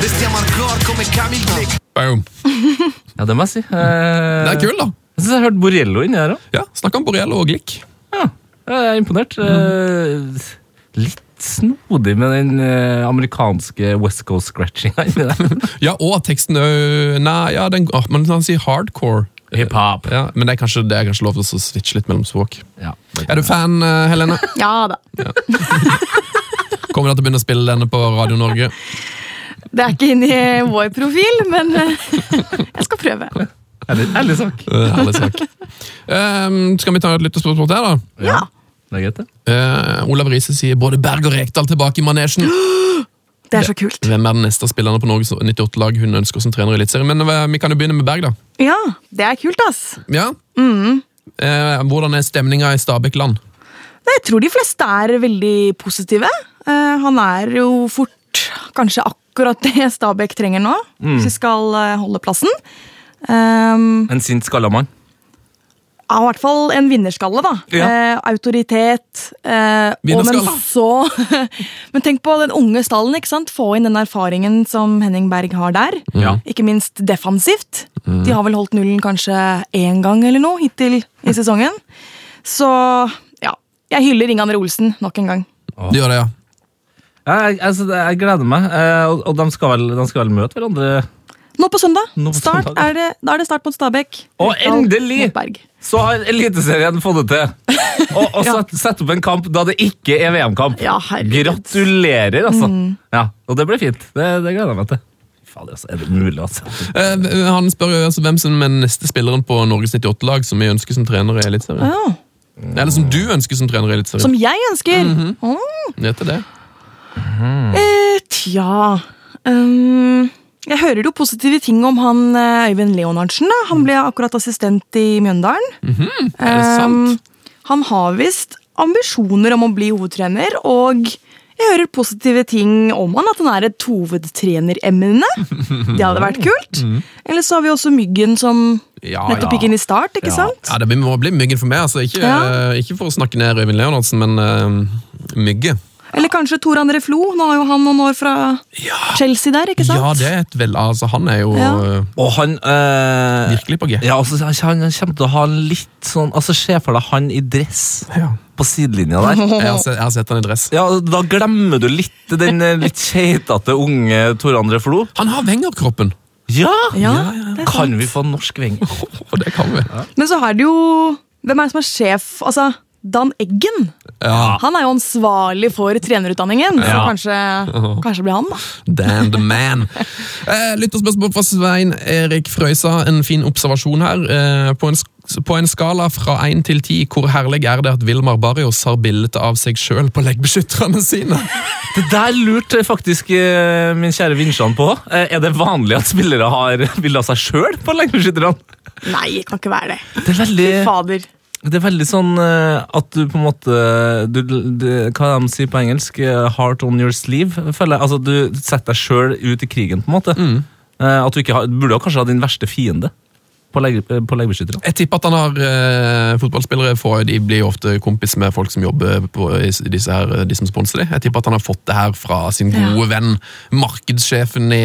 restiamo hardcore come Camille Boom. Ja, det må jeg si. Eh, Det er kul, da. Jeg synes jeg hørte Borello inni her òg. Ja, Snakka om Borello og Glick. Ja, jeg er imponert. Eh, litt snodig med den eh, amerikanske West Coast-scratchinga inni der. [LAUGHS] Ja, og teksten òg Nei, ja, den, oh, men han sier hardcore. Hiphop. Ja, men det er, kanskje, det er kanskje lov til å switche litt mellom språk. Ja. Er du fan, Helene? [LAUGHS] Ja da. [LAUGHS] Kommer du til å begynne å spille denne på Radio Norge? Det er ikke inni vår profil, men jeg skal prøve. Ærlig, ærlig sak. Ærlig sak. Um, skal vi ta et lyttespørsmål til, da? Ja. Det er greit, det. Eh, Olav Riise sier både Berg og Rekdal tilbake i manesjen. [GASPS] Det er så kult. Hvem er den neste spilleren spillerne på Norges 98-lag hun ønsker som trener i Eliteserien? Men eh, vi kan jo begynne med Berg, da. Ja, det er kult, ass. Ja. Eh, hvordan er stemninga i Stabæk-land? Jeg tror de fleste er veldig positive. Eh, han er jo fort kanskje akkurat det Stabæk trenger nå, hvis vi skal eh, holde plassen. Um, En sint skalla i hvert fall en vinnerskalle, da. Ja. Eh, autoritet. Eh, og men så [LAUGHS] Men tenk på den unge stallen. ikke sant? Få inn den erfaringen som Henning Berg har der. Ja. Ikke minst defensivt. De har vel holdt nullen kanskje én gang eller noe hittil i sesongen. Så ja, jeg hyller Ingan Olsen nok en gang. Du gjør det, ja. Ja, jeg, altså, jeg gleder meg. Eh, og, og de, skal vel, de skal vel møte hverandre Nå på søndag. Nå på start søndag. er det, da er det start mot Stabæk. Og endelig! Så har Eliteserien fått det til. [LAUGHS] Og, og Ja. sett, sett opp en kamp da det ikke er VM-kamp. Ja. Gratulerer, altså. Mm. Ja, og det blir fint. Det, det gleder jeg meg til. Fader, altså. Er det mulig, altså? Eh, han spør jo altså hvem som er neste spilleren på Norges 98-lag som vi ønsker som trener i Eliteserien. Ja. Eller som du ønsker som trener i Eliteserien. Som jeg ønsker. Mhm. Åh. Vet du det? Eh, tja ehm, Jeg hører jo positive ting om han eh, Øyvind Leonardsen. da. Han ble akkurat assistent i Mjøndalen. Er det sant? Um, han har visst ambisjoner om å bli hovedtrener, og jeg hører positive ting om han, at han er et hovedtreneremne. Det hadde vært kult. [LAUGHS] Eller så har vi også Myggen som Ja, nettopp gikk inn i start, ikke Ja. sant? Ja, Det må bli Myggen for meg. altså. Ikke, Ja. ikke for å snakke ned Øyvind Leonardsen, men uh, Mygge. Eller kanskje Tor André Flo. Nå har jo han noen år fra Chelsea der, ikke sant? Ja, det er et vel, altså Han er jo Ja. eh, Og han eh, virkelig på G. Ja, altså, han kommer til å ha litt sånn Altså, Se for deg han i dress Ja. på sidelinja der. Jeg, har sett, jeg har sett han i dress. Ja, Da glemmer du litt den eh, litt keitete unge Tor André Flo. Han har Wenger-kroppen! Ja! Ja, Ja, ja, Kan vi få norsk Wenger? Oh, [LAUGHS] det kan vi. Men så er det jo Hvem er det som er sjef? Altså, Dan Eggen. Ja. Han er jo ansvarlig for trenerutdanningen, så Ja. kanskje, kanskje blir han, da. Damn the man. [LAUGHS] Eh, Lytterspørsmål fra Svein Erik Frøysa. En fin observasjon her. Eh, på, en, på en skala fra 1 til 10, hvor herlig er det at Vilmar Barrios har bilde av seg sjøl på leggbeskytterne sine? [LAUGHS] Det der lurte faktisk eh, min kjære Vinsjan på. Eh, Er det vanlig at spillere har bilde av seg sjøl på leggbeskytterne? Nei, det kan ikke være det. Det er veldig Fader. Det er veldig sånn eh, at du på en måte du, du, Hva de sier på engelsk? eh, Heart on your sleeve. føler jeg. Altså Du setter deg sjøl ut i krigen, på en måte. Mm. at du ikke har, burde kanskje ha din verste fiende på, eh, på. Jeg tipper at han har eh, fotballspillere for, de blir jo ofte kompis med folk som jobber på disse her, de som sponser dem. Jeg tipper at han har fått det her fra sin Ja. gode venn, markedssjefen i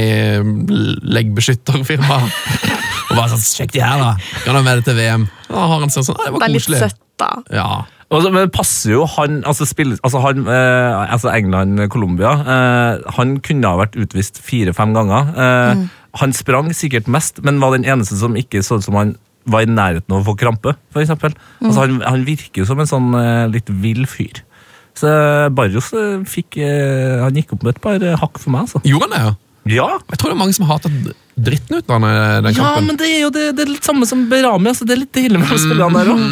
leggbeskytterfirmaet. [LAUGHS] Og bare sånn, sjekk de her da, kan ha med det til VM. Da har han sånn, sånn, det Det var er litt koselig. søtt, da. Ja, Altså, Men det passer jo han Altså, spill, altså, han, eh, altså England-Colombia eh, Han kunne ha vært utvist fire-fem ganger. Eh, Han sprang sikkert mest, men var den eneste som ikke så ut som han var i nærheten av å få krampe. For eksempel. altså, han, han virker jo som en sånn eh, litt vill fyr. Så eh, Barrios eh, fikk eh, Han gikk opp med et par eh, hakk for meg, altså. gjorde han det, ja? Ja, Jeg tror det er mange som hater dritten ut av den, den ja kampen. men det er jo det, det er litt samme som Berami. Altså, det er litt ille med å spille han der òg.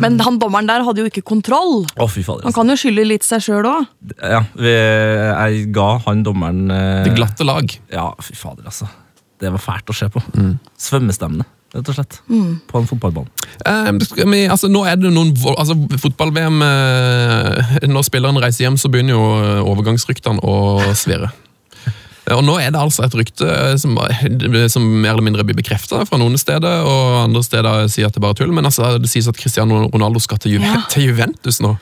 Men han dommeren der hadde jo ikke kontroll. Å, fy fader. Han Altså. kan jo skylde litt seg sjøl òg. Ja, vi, jeg ga han dommeren eh, Det glatte lag. Ja, fy fader, altså. Det var fælt å se på. Svømmestemmene, rett og slett. På en fotballbane. Eh, altså, nå er det noen altså, Fotball-VM eh, Når spilleren reiser hjem, så begynner jo eh, overgangsryktene å svirre. Eh, Og nå er det altså et rykte eh, som, som mer eller mindre blir bekrefta fra noen steder, og andre steder sier at det bare er tull, men altså, det sies at Cristiano Ronaldo skal til, Ju Ja. [LAUGHS] til Juventus nå.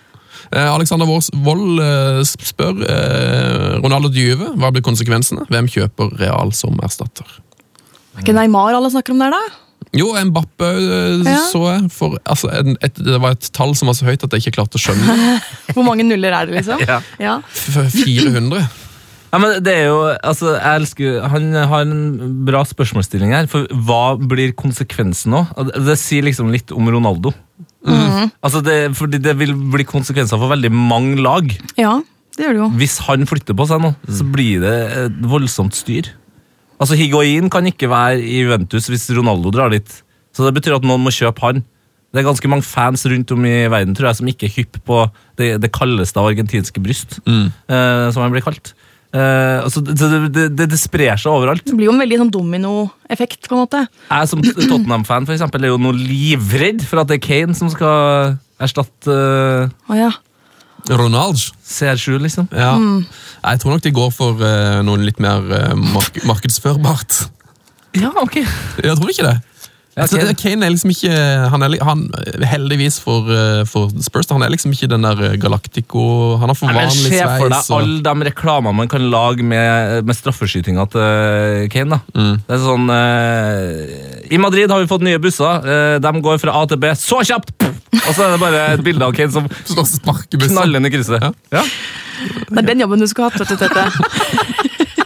Eh, Alexander Wold eh, spør eh, Ronaldo Juve. Hva blir konsekvensene? Hvem kjøper Real som erstatter? Er ikke Neymar alle snakker om der, da? Jo, Mbappe øh, Ja. så jeg. For, altså, en- et, det var et tall som var så høyt at jeg ikke klarte å skjønne. [LAUGHS] Hvor mange nuller er det, liksom? [LAUGHS] Ja. Ja. F- 400. [LAUGHS] Ja, men det er jo, altså, jeg elsker, Han har en bra spørsmålsstilling her. For hva blir konsekvensen nå? Det, det sier liksom litt om Ronaldo. Altså det, fordi det vil bli konsekvenser for veldig mange lag. ja, det gjør det jo. Hvis han flytter på seg nå, så blir det et voldsomt styr. Altså Higuain kan ikke være i Juventus hvis Ronaldo drar dit. Så det betyr at noen må kjøpe han. Det er ganske mange fans rundt om i verden tror jeg, som ikke er hypp på det, det kaldeste av argentinske bryst, eh, som han blir kalt. Eh, altså, det, det, det, det sprer seg overalt. Det blir jo en veldig sånn dominoeffekt, på en måte. Jeg som Tottenham-fan for eksempel, er jo nå livredd for at det er Kane som skal erstatte uh, oh, ja. Ronaldo. CR7, liksom. Ja. Jeg tror nok de går for uh, noe litt mer uh, mark markedsførbart. Ja, ok. Jeg tror ikke det. Ja, Altså, Kane. Kane er liksom ikke han er, han, Heldigvis for, øh, for Spurs, han er liksom ikke den der øh, Galactico Han har for Nei, vanlig Se for deg og- alle de reklamene man kan lage med, med straffeskytinga til Kane. da. Det er sånn uh, I Madrid har vi fått nye busser. Uh, de går fra A til B så kjapt! Og så er det bare et bilde av Kane som [LAUGHS] knaller inn i krysset. Ja. Ja. Det er den jobben du skulle hatt. [LAUGHS]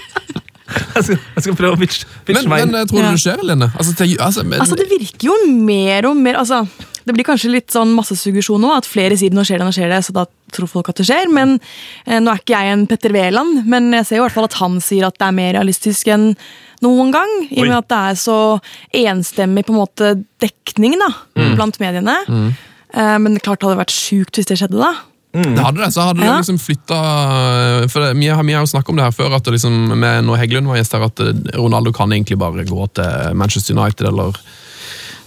[LAUGHS] Jeg skal, jeg skal prøve å pitche, pitche Men, meg men inn. eh, tror du Ja. det skjer, Lene? Altså, til, altså, men, Altså, det virker jo mer og mer altså, Det blir kanskje litt sånn massesuggesjon nå, at flere sier 'nå skjer det', nå skjer det, så da tror folk at det skjer. Men eh, Nå er ikke jeg en Petter Wæland, men jeg ser jo i hvert fall at han sier at det er mer realistisk enn noen gang. I og med at det er så enstemmig på en måte dekning da, blant mediene. Eh, Men det klart det hadde vært sjukt hvis det skjedde, da. Det hadde det, så hadde Ja. det liksom flytta For det, vi, har, vi har jo snakket om det her før, at det liksom, med, når Heggelund var gjest her, at eh, Ronaldo kan egentlig bare gå til Manchester United, eller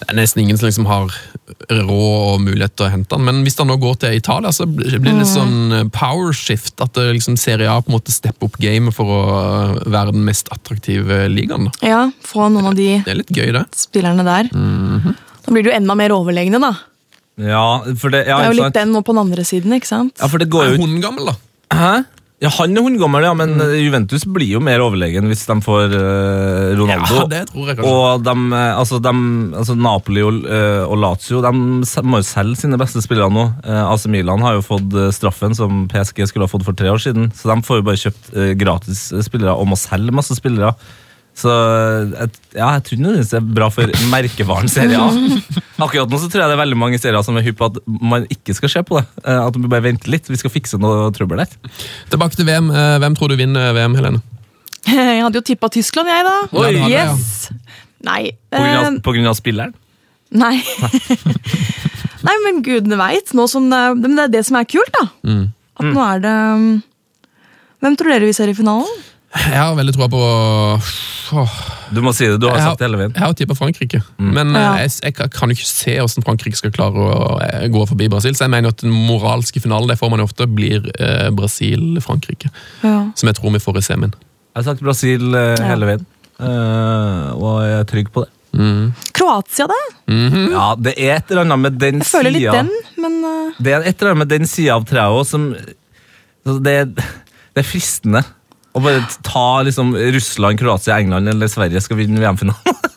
det er nesten ingen som liksom har råd og mulighet til å hente han. Men hvis han nå går til Italia, så blir det litt sånn eh, power shift. At det liksom Serie A på en måte stepper opp gamet for å eh, være den mest attraktive ligaen. da. Ja, Få noen av de Det er litt gøy, det. spillerne der. Da blir du enda mer overlegne, da. Ja, for det, ja, Det er jo litt sant? den nå på den andre siden, ikke sant? ja, for det går Er hun gammel, da? Hæ? Ja, Han er hundegammel, ja, men mm. Juventus blir jo mer overlegen hvis de får uh, Ronaldo. Ja, det tror jeg kanskje. Og de, eh, altså, de, altså Napoli og, uh, og Lazio de må jo selge sine beste spillere nå. Uh, AC Milan har jo fått eh, straffen som PSG skulle ha fått for tre år siden. Så de får jo bare kjøpt eh, gratis spillere og må selge masse spillere. Så eh, ja, jeg tror nødvendigvis det er bra for merkevaren Serie A. [LAUGHS] Akkurat nå så tror jeg det er veldig mange serier som er hypp på at man ikke skal se på det. Eh, At vi bare venter litt. Vi skal fikse noe trøbbel der. Tilbake til VM. Eh, Hvem tror du vinner VM, Helene? [LAUGHS] Jeg hadde jo tippa Tyskland, jeg, da. Oi. Ja, hadde det, ja. Nei. På grunn av, eh, på grunn av spilleren. nei. [LAUGHS] nei, men gudene veit. Det, men det er det som er kult, da. Mm. At nå er det um, Hvem tror dere vi ser i finalen? Jeg har veldig troa på Åh, Du må si det. Du har Jeg sagt det hele veien. Jeg har tippa Frankrike, men eh, Ja. jeg, jeg kan- jo ikke se hvordan Frankrike skal klare å eh, gå forbi Brasil. Så jeg mener at den moralske finalen det får man jo ofte blir eh, Brasil-Frankrike. Ja. Som jeg tror vi får i semien. Jeg har sagt Brasil eh, hele veien, uh, og jeg er trygg på det. Kroatia, da? Ja, Det er et eller annet med den Jeg føler litt den, men uh, Det er et eller annet med den sida av treet også som altså, det, er- det er fristende. Å bare ta liksom Russland, Kroatia, England eller Sverige skal vinne VM-finalen. [LAUGHS]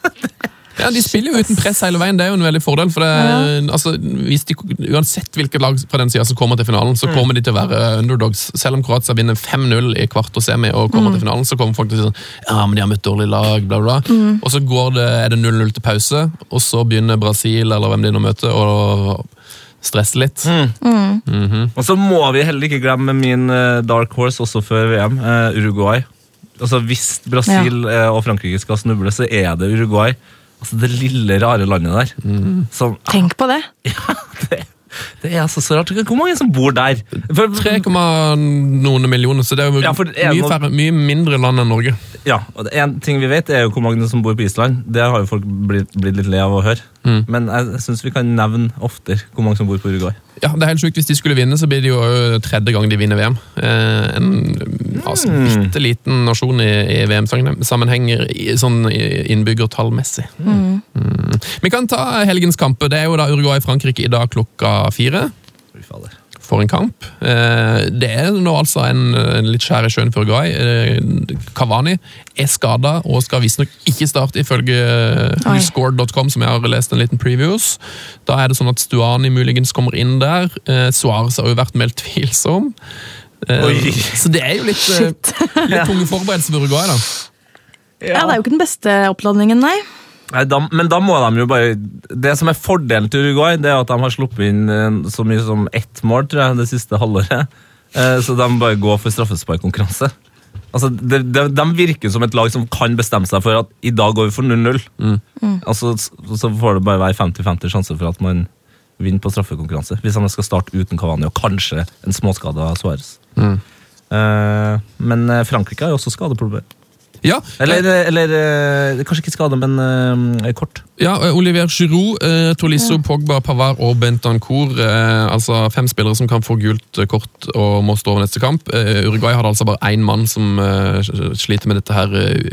Ja, De spiller jo uten press hele veien, det er jo en veldig fordel. for det, altså, hvis de, Uansett hvilket lag fra den sida som kommer til finalen, så kommer de til å være underdogs. Selv om Kroatia vinner 5-0 i kvart og semi og kommer til finalen, så kommer folk til å si sånn Ja, men de har møtt dårlig lag, bla, bla. Mm. Og så går det, er det 0-0 til pause, og så begynner Brasil eller hvem de nå møter, å stresse litt. Og så må vi heller ikke glemme min eh, dark horse også før VM, eh, Uruguay. Altså Hvis Brasil ja. og Frankrike skal snuble, så er det Uruguay. Altså Det lille, rare landet der. Som, tenk på det. [LAUGHS] Ja, det, det er altså så rart. Hvor mange som bor der? For, 3, noen millioner, så det er jo Ja, for mye, færre, mye mindre land enn Norge. Ja, og det- En ting vi vet, er jo hvor mange som bor på Island. Det har jo folk blitt, blitt litt lei av å høre. Men jeg syns vi kan nevne oftere hvor mange som bor på Uruguay. Ja, det er helt sjukt. Hvis de skulle vinne, så blir det jo tredje gang de vinner VM. Eh, en altså, bitte liten nasjon i, i VM-sammenheng, sånn innbyggertallmessig. Mm. Mm. Vi kan ta helgens kamper. Det er jo da Uruguay-Frankrike i dag klokka fire. Fy fader. For en kamp. Eh, det er nå altså en, en litt skjær i sjøen for Uruguay. Eh, Cavani er skada og skal visstnok ikke starte, ifølge Oi. som jeg har lest en liten previews. Da er det sånn at Stuani muligens kommer inn der. Eh, Suárez har jo vært meldt tvilsom. Eh, så det er jo litt, eh, litt tunge forberedelser for Uruguay, da. Ja, Det er jo ikke den beste oppladningen, nei. Nei, da, men da må de jo bare Det som er fordelen til Uruguay, det er at de har sluppet inn eh, så mye som ett mål tror jeg, det siste halvåret. [LAUGHS] Eh, Så de bare går for straffesparkkonkurranse. Altså, de, de, de virker som et lag som kan bestemme seg for at i dag går vi for 0-0. Altså, så får det bare være 50-50 sjanse for at man vinner på straffekonkurranse. Hvis de skal starte uten Cavani og kanskje en småskade av Suárez. Mm. men eh, Frankrike har jo også skadeproblemer. Ja, Eller, eller eh, kanskje ikke skade, men uh, kort. Ja, eh, Olivier Giroud, uh, Tolisso, Pogba, Pavard og Bentancour. Uh, altså fem spillere som kan få gult kort og må stå over neste kamp. Uruguay hadde altså bare én mann som sliter med dette her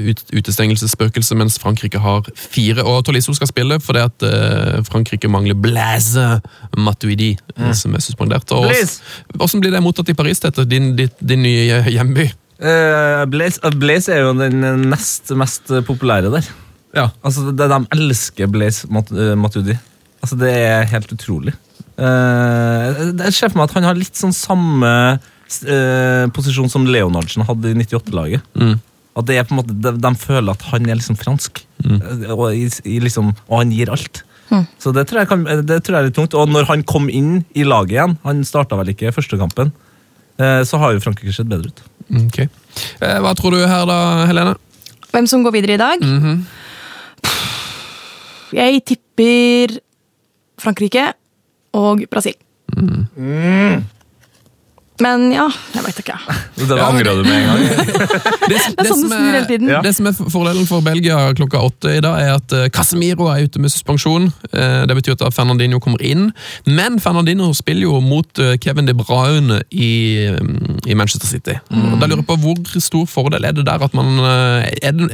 ut, utestengelsesspøkelset, mens Frankrike har fire. Og Tolisso skal spille fordi at Frankrike mangler Blaise Matuidi, mm. som er suspendert. Og Hvordan blir det mottatt i Paris, dette? Din, din, din nye hjemby? Uh, Blaze, eh, Blaze er jo den nest mest populære der. Ja. Altså, det, De elsker Blaze Mat uh, Matudi. Altså, Det er helt utrolig. Uh, jeg ser for meg at han har litt sånn samme eh, posisjon som Leonardsen hadde i 98-laget. Mm. At det er på en måte, de, de føler at han er liksom fransk, mm. og, i, i liksom, og han gir alt. Så det tror, jeg kan, det tror jeg er litt tungt. Og når han kom inn i laget igjen, han starta vel ikke første kampen, eh, så har jo Frankrike sett bedre ut. Ok. Eh, Hva tror du her da, Helene? Hvem som går videre i dag? Mhm. Jeg tipper Frankrike og Brasil. Men ja, jeg veit ikke. [LAUGHS] Det Ja, angrer du med en gang. [LAUGHS] Det, som- Det er sånn det som snur hele tiden. Det som er fordelen for Belgia klokka åtte i dag, er at eh, Casemiro er ute med suspensjon. Eh, Det betyr at Fernandinho kommer inn. Men Fernandinho spiller jo mot eh, Kevin De Bruyne i, mm, i Manchester City. Og Da lurer jeg på Hvor stor fordel er det der at man Er det,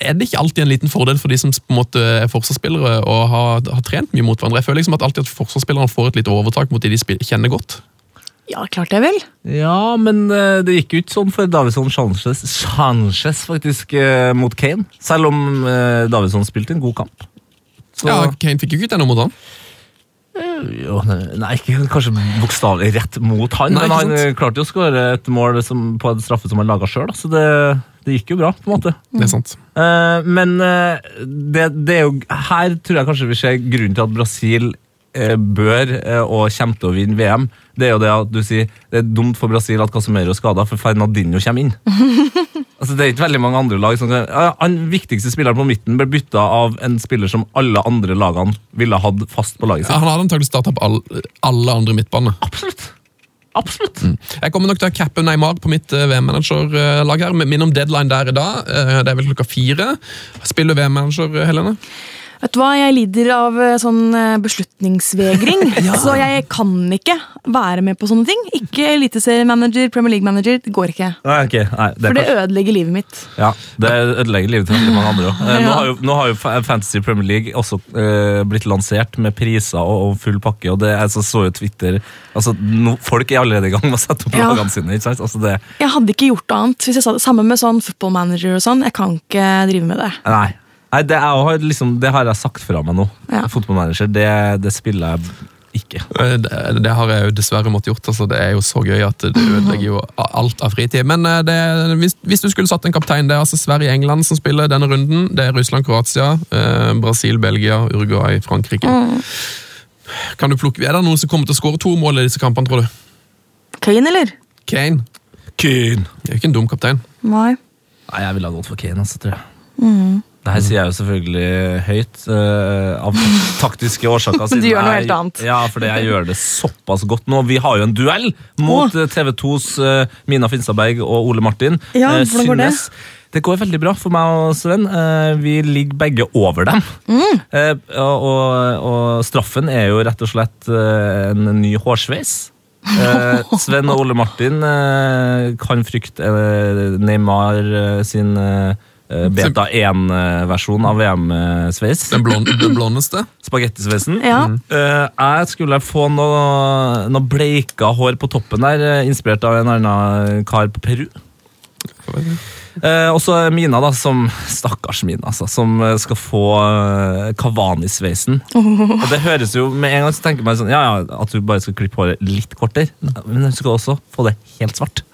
er det ikke alltid en liten fordel for de som på en måte er forsvarsspillere og har, har trent mye mot hverandre? Jeg føler liksom at alltid at forsvarsspillerne får et litt overtak mot de de kjenner godt. Ja, klart det vil. Ja, men eh, det gikk jo ikke sånn for Davison Sanchez, Sanchez faktisk, eh, mot Kane. Selv om eh, Davison spilte en god kamp. Så, Ja, Kane fikk jo ikke ut noe mot han. jo, nei, ikke kanskje bokstavelig rett mot han, Nei, men han sant? klarte jo å skåre et mål som, på en straffe som han laga sjøl, så det, det gikk jo bra, på en måte. Det er sant. Eh, men det, det er jo Her tror jeg kanskje vi ser grunnen til at Brasil bør eh, og kommer til å vinne VM. Det er jo det at du sier det er dumt for Brasil at Casemiro er skada, for Fernandinho kommer inn. [LAUGHS] altså Det er ikke veldig mange andre lag som kan ja, Han viktigste spilleren på midten ble bytta av en spiller som alle andre lagene ville hatt fast på laget Ja, sitt. han hadde antagelig starta på all, alle andre midtbane. Absolutt. Absolutt. Jeg kommer nok til å cappe Neymar på mitt eh, VM-managerlag her. Minn om deadline der i dag. Eh, Det er vel klokka fire. Spiller du VM-manager, eh, Helene? Vet du hva, Jeg lider av eh, sånn beslutningsvegring. [LAUGHS] beslutningsvegring, så jeg kan ikke være med på sånne ting. Ikke eliteseriemanager, Premier League-manager. Det går ikke. Nei, ok. Nei, det For det ødelegger livet mitt. Ja, Det ødelegger livet til veldig mange andre òg. Nå, Ja. nå har jo Fantasy Premier League også eh, blitt lansert med priser og, og full pakke. og det jeg så, så jo Twitter altså, no, Folk er allerede i gang med å sette opp Ja. lagene sine. ikke sant? Altså, det, Jeg hadde ikke gjort annet. hvis jeg sa det. Samme med sånn football manager og sånn. Jeg kan ikke drive med det. nei, nei det, er, har liksom, det har jeg sagt fra meg nå. Ja. Fotballmanager, det, det spiller jeg ikke. Eh, Det, det har jeg jo dessverre måttet gjort. altså Det er jo så gøy at det ødelegger jo alt av fritid. Men eh, det, hvis, hvis du skulle satt en kaptein, det er altså Sverige-England som spiller denne runden. Det er Russland-Kroatia, eh, Brasil-Belgia, Uruguay, Frankrike. Kan du plukke, Er det noen som kommer til å skåre to mål i disse kampene, tror du? Kane, eller? Kane. Kane. Det er jo ikke en dum kaptein. Nei. Nei, jeg ville ha gått for Kane, altså, tror jeg. Det her sier jeg jo selvfølgelig høyt, uh, av taktiske årsaker. [LAUGHS] siden Du gjør noe helt annet. Ja, fordi jeg gjør det såpass godt nå. Vi har jo en duell mot TV 2s uh, Mina Finstadberg og Ole Martin. Ja, uh, hvordan går det? Det går veldig bra for meg og Sven. Eh, Vi ligger begge over dem. Mm. Og, og, og straffen er jo rett og slett en ny hårsveis. [LAUGHS] Sven og Ole Martin kan frykte Neymar sin beta 1-versjon av VM-sveis. Den, blond, den blondeste. [LAUGHS] Spagettisveisen. Ja. Eh, jeg skulle få noe, noe bleika hår på toppen der, eh, inspirert av en annen kar på Peru. Eh, og så Mina, da, som stakkars Mina, altså, som eh, skal få uh, Kavani-sveisen. Og det høres jo Med en gang så tenker man sånn, ja, ja, at du bare skal klippe håret litt kortere. Men du skal også få det helt svart.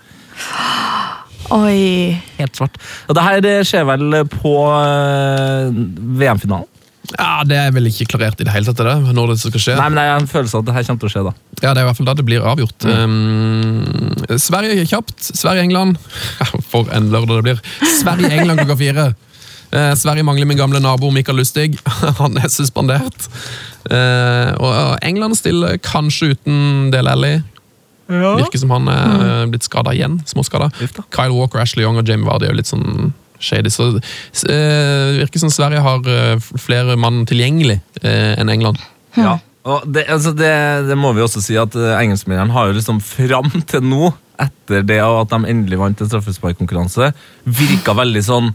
Oi. Helt svart. Og det her eh, skjer vel på eh, VM-finalen? Ja, Det er vel ikke klarert i det hele tatt, det, når det skal skje. Nei, men jeg har en følelse av at det her kommer til å skje, da. Ja, Det er i hvert fall da det blir avgjort. Um, Sverige er kjapt. Sverige-England [LAUGHS] For en lørdag det blir. Sverige-England klokka fire. Uh, Sverige mangler min gamle nabo Mikael Lustig. [LAUGHS] Han er suspendert. Uh, og og England stiller kanskje uten Del Alli. Virker som han er blitt skada igjen. Småskada. Kyle Walker, Ashley Young og Jamie Vardy er jo litt sånn shady. Så eh, virker som Sverige har eh, flere mann tilgjengelig eh, enn England. Ja. Og det, altså det, det må vi også si at uh, engelskmennene har jo liksom fram til nå, etter det at de endelig vant en straffesparkkonkurranse, virka veldig sånn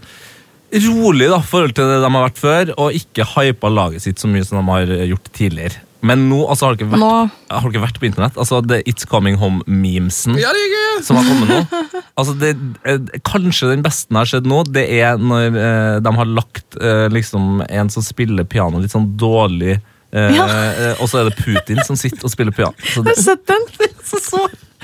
rolig da, forhold til det de har vært før, og ikke hypa laget sitt så mye som de har eh, gjort tidligere. Men nå altså, har dere vært, Nå- har dere vært på internett. Altså, det It's Coming Home-memesen Ja, det er som har kommet nå. [LAUGHS] Altså det, eh, kanskje den beste jeg har sett nå, det er når eh, de har lagt eh, liksom en som spiller piano litt sånn dårlig, eh, Ja. eh, og så er det Putin som sitter og spiller piano. Så Har det, du sett den? [LAUGHS] så, så.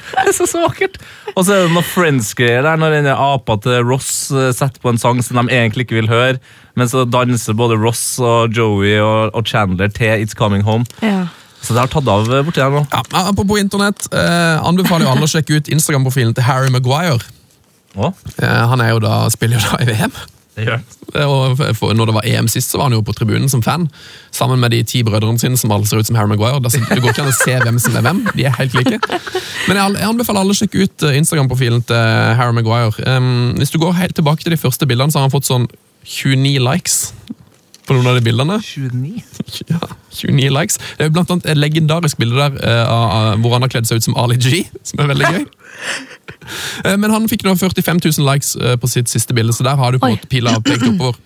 [LAUGHS] Det er så, så vakkert. Og så er det noen Friends-greier der, når denne apa til Ross eh, setter på en sang som de egentlig ikke vil høre, men så danser både Ross og Joey og, og Chandler til It's Coming Home. Ja. Så det har tatt av eh, borti her nå. Ja, apropos internett, eh, anbefaler jo alle å sjekke ut Instagram-profilen til Harry Maguire. Eh, han er jo da, spiller jo da i VM. Den. Eh, når det var EM sist, så var han jo på tribunen som fan. Sammen med de ti brødrene sine som alle ser ut som Harry Maguire. Det går ikke an å se hvem som er hvem. De er helt like. Men jeg anbefaler alle å sjekke ut eh, Instagram-profilen til Harry Maguire. Hvis du går helt tilbake til de første bildene, så har han fått sånn 29 likes på noen av de bildene. [LAUGHS] 29. Ja, 29 likes. Det er jo blant annet et legendarisk bilde der uh, hvor han har kledd seg ut som Ali G, som er veldig gøy. [LAUGHS] Eh, Men han fikk nå 45 000 likes eh, på sitt siste bilde, så der har du på en måte pila pekt oppover.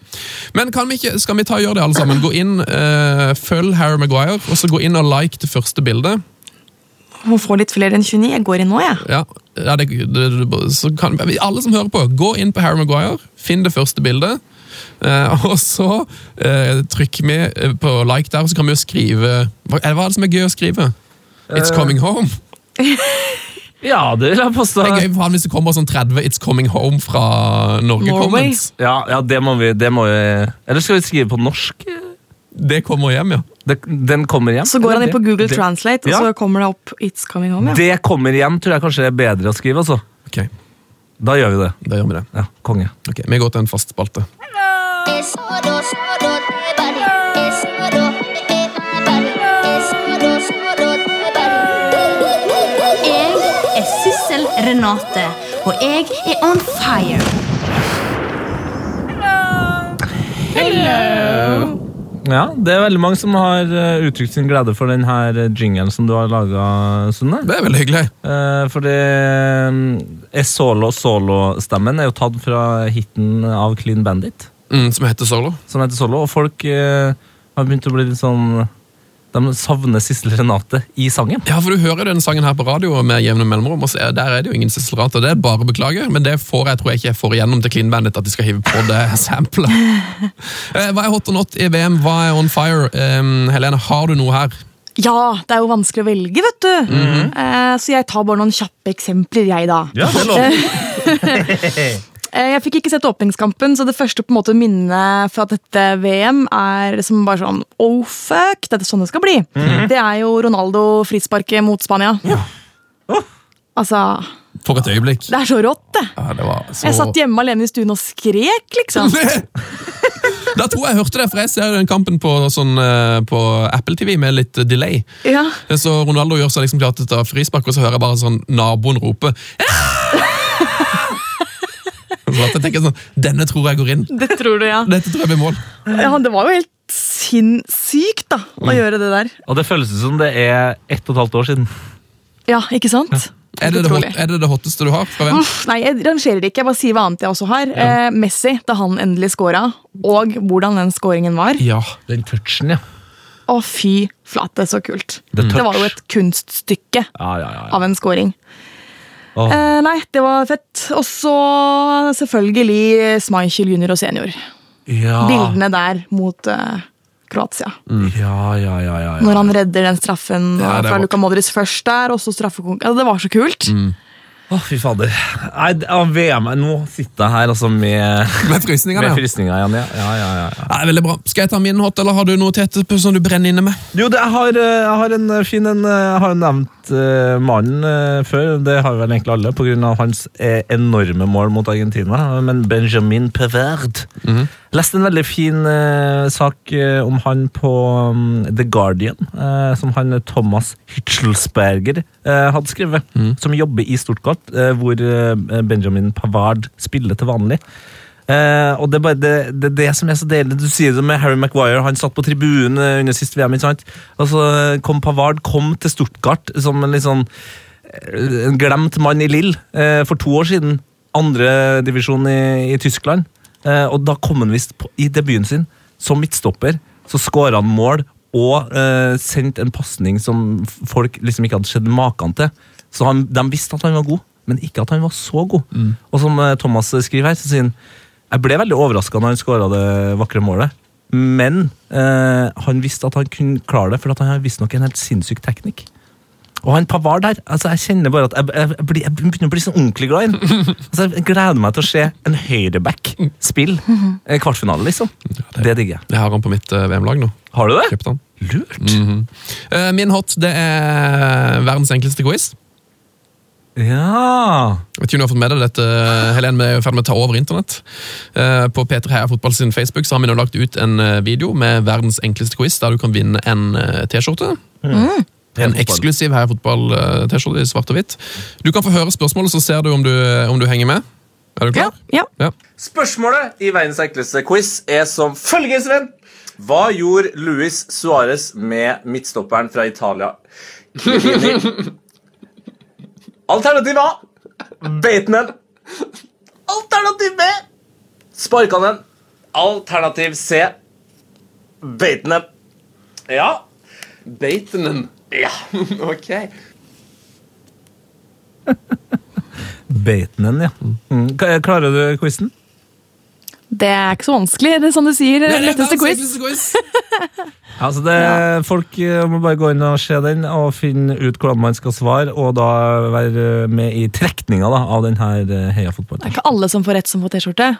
Men kan vi ikke, skal vi ta og gjøre det alle sammen? Gå inn, uh, Følg Harry Maguire, og så gå inn og like det første bildet. Må få litt flere enn 29. Jeg går inn nå, jeg. Ja, ja det, det, det, kan, alle som hører på, gå inn på Harry Maguire, finn det første bildet. Eh, og så eh, trykker vi eh, på like der, og så kan vi jo skrive Hva, hva er det som er gøy å skrive? It's coming home. [LAUGHS] Ja, det vil jeg påstå. Det er gøy for hvis det kommer sånn 30 It's coming home fra Norge Comments. Ja, ja, det må vi, det må vi Eller skal vi skrive på norsk? Det kommer hjem, ja. Det, den kommer hjem. Så går han inn på Google det, Translate, og Ja. så kommer det opp It's Coming Home. Ja. Det kommer hjem, tror jeg kanskje er bedre å skrive. altså. Ok, Da gjør vi det. da gjør vi det. Ja, Konge. Ok, Vi går til en fast spalte. Jeg er Sissel Renate, og jeg er on fire. Ja, Det er veldig mange som har eh, uttrykt sin glede for den her jinglen som du har laga, Sunne. Det er veldig hyggelig. Fordi mm, E Solo Solo-stemmen er jo tatt fra hiten av Clean Bandit, Mm, som heter Solo. som heter Solo. Og folk eh, har begynt å bli litt sånn De savner Sissel Renate i sangen. Ja, for Du hører den sangen her på radio med jevne mellomrom, og så er, der er det jo ingen Sissel Renate. Det er bare å beklage, men det får jeg tror jeg ikke jeg får igjennom til Clean at de skal hive på det samplet. [LAUGHS] Eh, Hva er hot or not i VM? Hva er on fire? Um, Helene, har du noe her? Ja, det er jo vanskelig å velge, vet du. Eh, så jeg tar bare noen kjappe eksempler, jeg, da. Ja, det lov. [LAUGHS] [LAUGHS] Jeg fikk ikke sett åpningskampen, så det første på en måte minnet fra dette VM er som bare sånn Oh fuck, dette er sånn det skal bli. Det er jo Ronaldo frisparket mot Spania. Altså, For et øyeblikk. det er så rått, det. Ja, det var så... Jeg satt hjemme alene i stuen og skrek, liksom. [LAUGHS] Da tror jeg jeg hørte det, for jeg ser den kampen på, sånn, eh, på Apple TV med litt eh, delay. Ja. Så Ronaldo gjør seg liksom klar til å ta frispark, og så hører jeg bare sånn naboen rope Så at jeg tenker sånn, Denne tror jeg går inn. Det tror du, ja. Dette tror jeg blir mål. ja. Det var jo helt sinnssykt, da, å gjøre det der. Og det føles som det er ett og et halvt år siden. Ja, ikke sant? Er det det, hot, er det det hotteste du har? fra Uff, Nei, jeg rangerer ikke. Jeg bare sier hva annet jeg også har. Eh, Messi, da han endelig scora, og hvordan den scoringen var. Ja. Den touchen, ja. Å, fy flate, så kult. Det var jo et kunststykke Ja, ja, ja. ja. av en scoring. Eh, nei, det var fett. Og så selvfølgelig Schmeichel junior og senior. ja. Bildene der mot eh, Kroatia. Ja, ja, ja, ja, ja. Når han redder den straffen Ja, fra var- Luka Modric først der, og så straffekonk... Altså, det var så kult. Å, fy fader. Nei, VM, Nå sitter jeg her altså med, Med frysningene. med ja. frysninger. Ja. Ja, ja, ja, ja. Ja, veldig bra. Skal jeg ta min hot, eller har du noe Tete, som du brenner inne med? Jo, det, jeg, har, eh, jeg har en eh, fin en. eh, Jeg har jo nevnt eh, mannen eh, før. Det har vel egentlig alle, pga. hans eh, enorme mål mot Argentina. Men Benjamin Peverd Leste en veldig fin eh, sak eh, om han på mm, The Guardian, eh, som han eh, Thomas Hitzelsberger eh, hadde skrevet. Som jobber i Stortgott, eh, hvor eh, Benjamin Pavard spiller til vanlig. Eh, og det er bare det, det, det som er så deilig. Du sier det med Harry Maguire. Han satt på tribunen eh, under siste VM. ikke sant? Altså, kom Pavard kom til Stuttgart som en litt sånn eh, en glemt mann i Lill eh, for to år siden. Andredivisjon i, i Tyskland. Eh, og da kom han visst på- i debuten sin som midtstopper. Så skåra han mål og sendte en pasning som folk liksom ikke hadde sett maken til. Så han, de visste at han var god, men ikke at han var så god. Og som Thomas skriver her, så sier han jeg ble veldig overraska når han skåra det vakre målet. Men eh, han visste at han kunne klare det, for han har visstnok en helt sinnssyk teknikk. Og han Pavard der, altså jeg kjenner bare at jeg, jeg, jeg, jeg begynner å bli sånn ordentlig glad i ham. Altså, jeg gleder meg til å se en høyreback spille eh, kvartfinale, liksom. Det digger jeg. Jeg har han på mitt eh, VM-lag nå. Har du det? Han. Lurt. Eh, Min hot det er verdens enkleste quiz. Ja. Vet ikke om du har fått med deg dette, Helen, vi er i ferd med å ta over internett. Eh, På P3 Heia Fotball sin Facebook så har vi nå lagt ut en eh, video med verdens enkleste quiz, der du kan vinne en eh, T-skjorte. En eksklusiv Heia Fotball-T-skjorte i svart og hvitt. Du kan få høre spørsmålet, så ser du om du, om du henger med. Er du Ja, klar? ja. Ja. Spørsmålet i verdens enkleste quiz er som følger, Sven. Hva gjorde Luis Suárez med midtstopperen fra Italia? [LAUGHS] Alternativ A. Beit den. Alternativ B. Sparka den. Alternativ C. Beit den. Ja. Beitenen. Ja. [LAUGHS] Ok. Beit den, ja. Mm. Klarer du quizen? Det er ikke så vanskelig. Det er som du sier, Det er letteste quiz. [LAUGHS] Altså det, Folk eh, må bare gå inn og se den og finne ut hvordan man skal svare, og da være med i trekninga da, av denne Heia fotball. Det er ikke alle som får rett som får T-skjorte.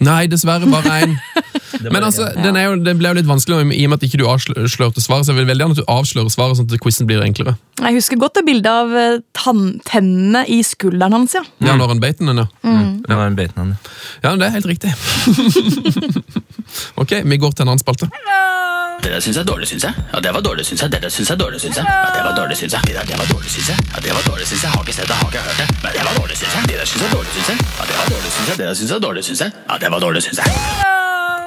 Nei, dessverre bare én. [LAUGHS] Men altså, den er jo, det ble jo litt vanskelig i og med at ikke du avslørte svaret, så jeg vil veldig gjerne at du avslører svaret, sånn at quizen blir enklere. Jeg husker godt det bildet av eh, tennene i skulderen hans. ja. Ja, når han beit den, ja. Det Ja. en beit den. Ja, det er helt riktig. [LAUGHS] ok, vi går til en annen spalte. Det der syns jeg er dårlig, syns jeg. Ja, det var dårlig, syns jeg. Det der syns jeg er dårlig, syns jeg. Ja, det var dårlig, syns jeg. Det der, det var dårlig, syns jeg. Ja, det var dårlig, syns jeg. Har ikke sett det, har ikke hørt det. Men det var dårlig, syns jeg. Det der syns jeg er dårlig, syns jeg. Ja, det var dårlig, syns jeg. Det der syns jeg er dårlig, syns jeg. Ja, det var dårlig, syns jeg.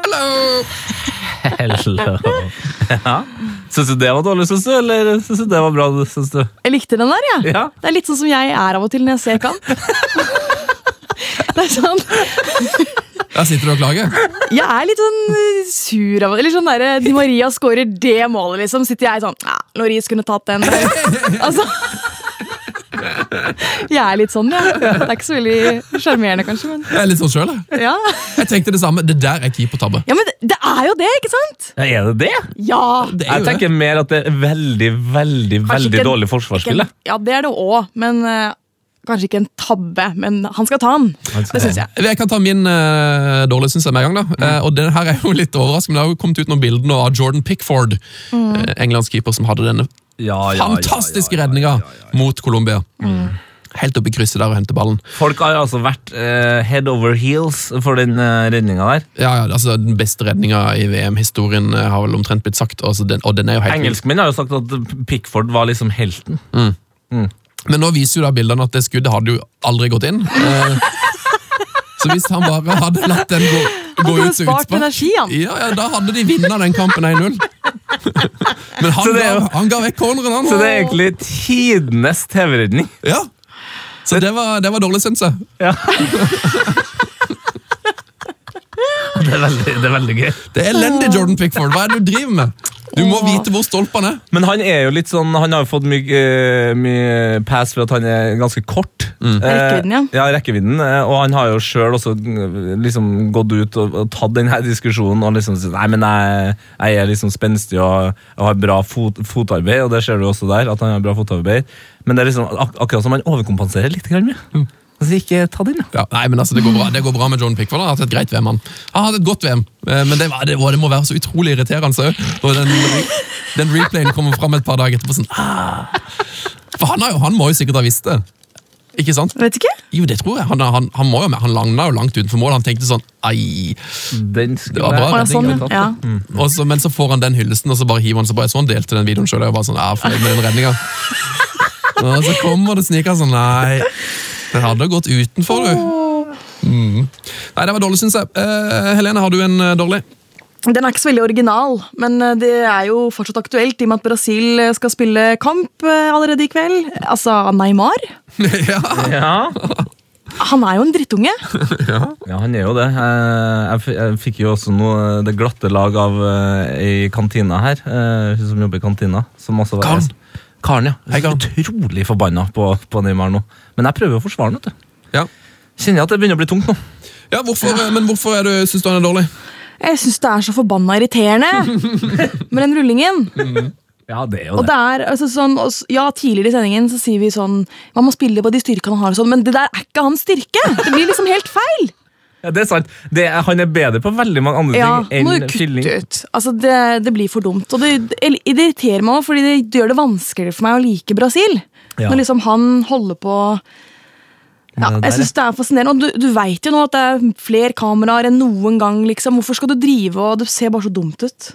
Hello. Ja. Syns du det var dårlig, syns du, eller syns du det var bra? Syns du? Jeg likte den der, jeg. Ja. Det er litt sånn som jeg er av og til når jeg ser kamp. det er sånn, Der sitter du og klager. Jeg er litt sånn eh, sur av Eller sånn der, Di Maria scorer det målet, liksom. Sitter jeg sånn ja, Loris kunne tatt den. [LAUGHS] altså Jeg er litt sånn, jeg. Det er ikke så veldig sjarmerende, kanskje, men Jeg er litt sånn sjøl, jeg. ja. Jeg tenkte det samme. Det der er keepertabbe. ja, men det, det er jo det, ikke sant? Ja, er det det? Ja. Det er Jeg tenker det. mer at det er veldig, veldig Kanskje veldig ikke dårlig forsvarsspill. Ja, det er det òg, men eh, kanskje ikke en tabbe. Men han skal ta den. Det syns jeg. Jeg kan ta min uh, dårlige, syns jeg, med en gang. da. Eh, og den her er jo litt overraskende. Det har jo kommet ut noen bilder nå av Jordan Pickford, eh, Englands keeper, som hadde denne Ja, ja, fantastiske ja, redninga ja, ja, ja. mot Colombia. Helt oppe i krysset der og hente ballen. Folk har jo altså vært uh, head over heels for den uh, redninga der. Ja, ja, altså Den beste redninga i VM-historien uh, har vel omtrent blitt sagt. Altså, den, og den er jo helt. Engelskmenn har jo sagt at Pickford var liksom helten. Men nå viser jo da bildene at det skuddet hadde jo aldri gått inn. Eh, så hvis han bare hadde latt den gå, gå kunne ut til spart utspark, ja, ja, da hadde de vunnet den kampen 1-0. Men han, er ga, han ga vekk corneren, han. Så det er egentlig tidenes TV-redning. Ja. Så det var, det var dårlig, syns jeg. Ja. Det, er veldig, det er veldig gøy. Det er elendig, Jordan Pickford. Hva er det du driver med? Du må vite hvor stolpene er. Men han er jo litt sånn Han har jo fått mye, eh, mye pass for at han er ganske kort. Eh, Rekkevidden, ja. ja. rekkevidden. eh, Og han har jo sjøl også liksom gått ut og, og tatt denne diskusjonen og liksom sagt Nei, men jeg, jeg er liksom spenstig og, og har bra fot, fotarbeid, og det ser du også der. At han har bra fotarbeid. Men det er liksom ak akkurat som han overkompenserer litt. Grann, ja. Altså, ikke ta den, ja. Ja, nei, men altså, Det går bra Det går bra med Jordan Pickford. Han har hatt et greit VM. Han Han har hatt et godt VM, eh, men det, var, det, var, det må være så utrolig irriterende òg. Når den, den replayen kommer fram et par dager etterpå. sånn, ah. For han, har jo, han må jo sikkert ha visst det. Ikke sant? Vet ikke. Jo, det tror jeg. Han, han, han, må jo, landa jo langt utenfor mål. Han tenkte sånn Ai. Den Det var bra Å, ja, sånn, ja. mm. Også, men så får han den hyllesten, og så bare hiver han seg på. Jeg så han delte den videoen sjøl. Jeg var sånn, ja, fornøyd med den redninga. Og så kommer det snikere sånn Nei, det hadde gått utenfor, du. Mm. Nei, det var dårlig, syns jeg. Uh, Helene, har du en eh, dårlig? Den er ikke så veldig original, men eh, det er jo fortsatt aktuelt i og med at Brasil skal spille kamp allerede i kveld. Altså Neymar. [LAUGHS] ja. Ja. [LAUGHS] Han er jo en drittunge. [LAUGHS] Ja, han er jo det. Eh, Jeg, fikk jo også noe, det glatte lag av ei kantina her, eh, hun som jobber i kantina. Som også var Karen. Karen, ja. Hei, Karen. Utrolig forbanna på, på Neymar nå. Men jeg prøver å forsvare ham. Ja. Kjenner jeg at det begynner å bli tungt nå. ja hvorfor, ja. men hvorfor er du, syns du han er dårlig? Jeg syns det er så forbanna irriterende [LAUGHS] med den rullingen. Ja, det er jo Og det. det er altså sånn, ja, Tidligere i sendingen så sier vi sånn Man må spille på de styrkene han har, og sånn, men det der er ikke hans styrke! Det blir liksom helt feil! Ja, det er sant. Det er, han er bedre på veldig mange andre Ja, ting må enn du fylling. kutte ut. Altså, det, det blir for dumt. Og det, det irriterer meg også, fordi det, det gjør det vanskeligere for meg å like Brasil. Ja. Når liksom han holder på ja, Jeg synes det er fascinerende. Og du, du veit jo nå at det er flere kameraer enn noen gang. liksom. Hvorfor skal du drive og Det ser bare så dumt ut.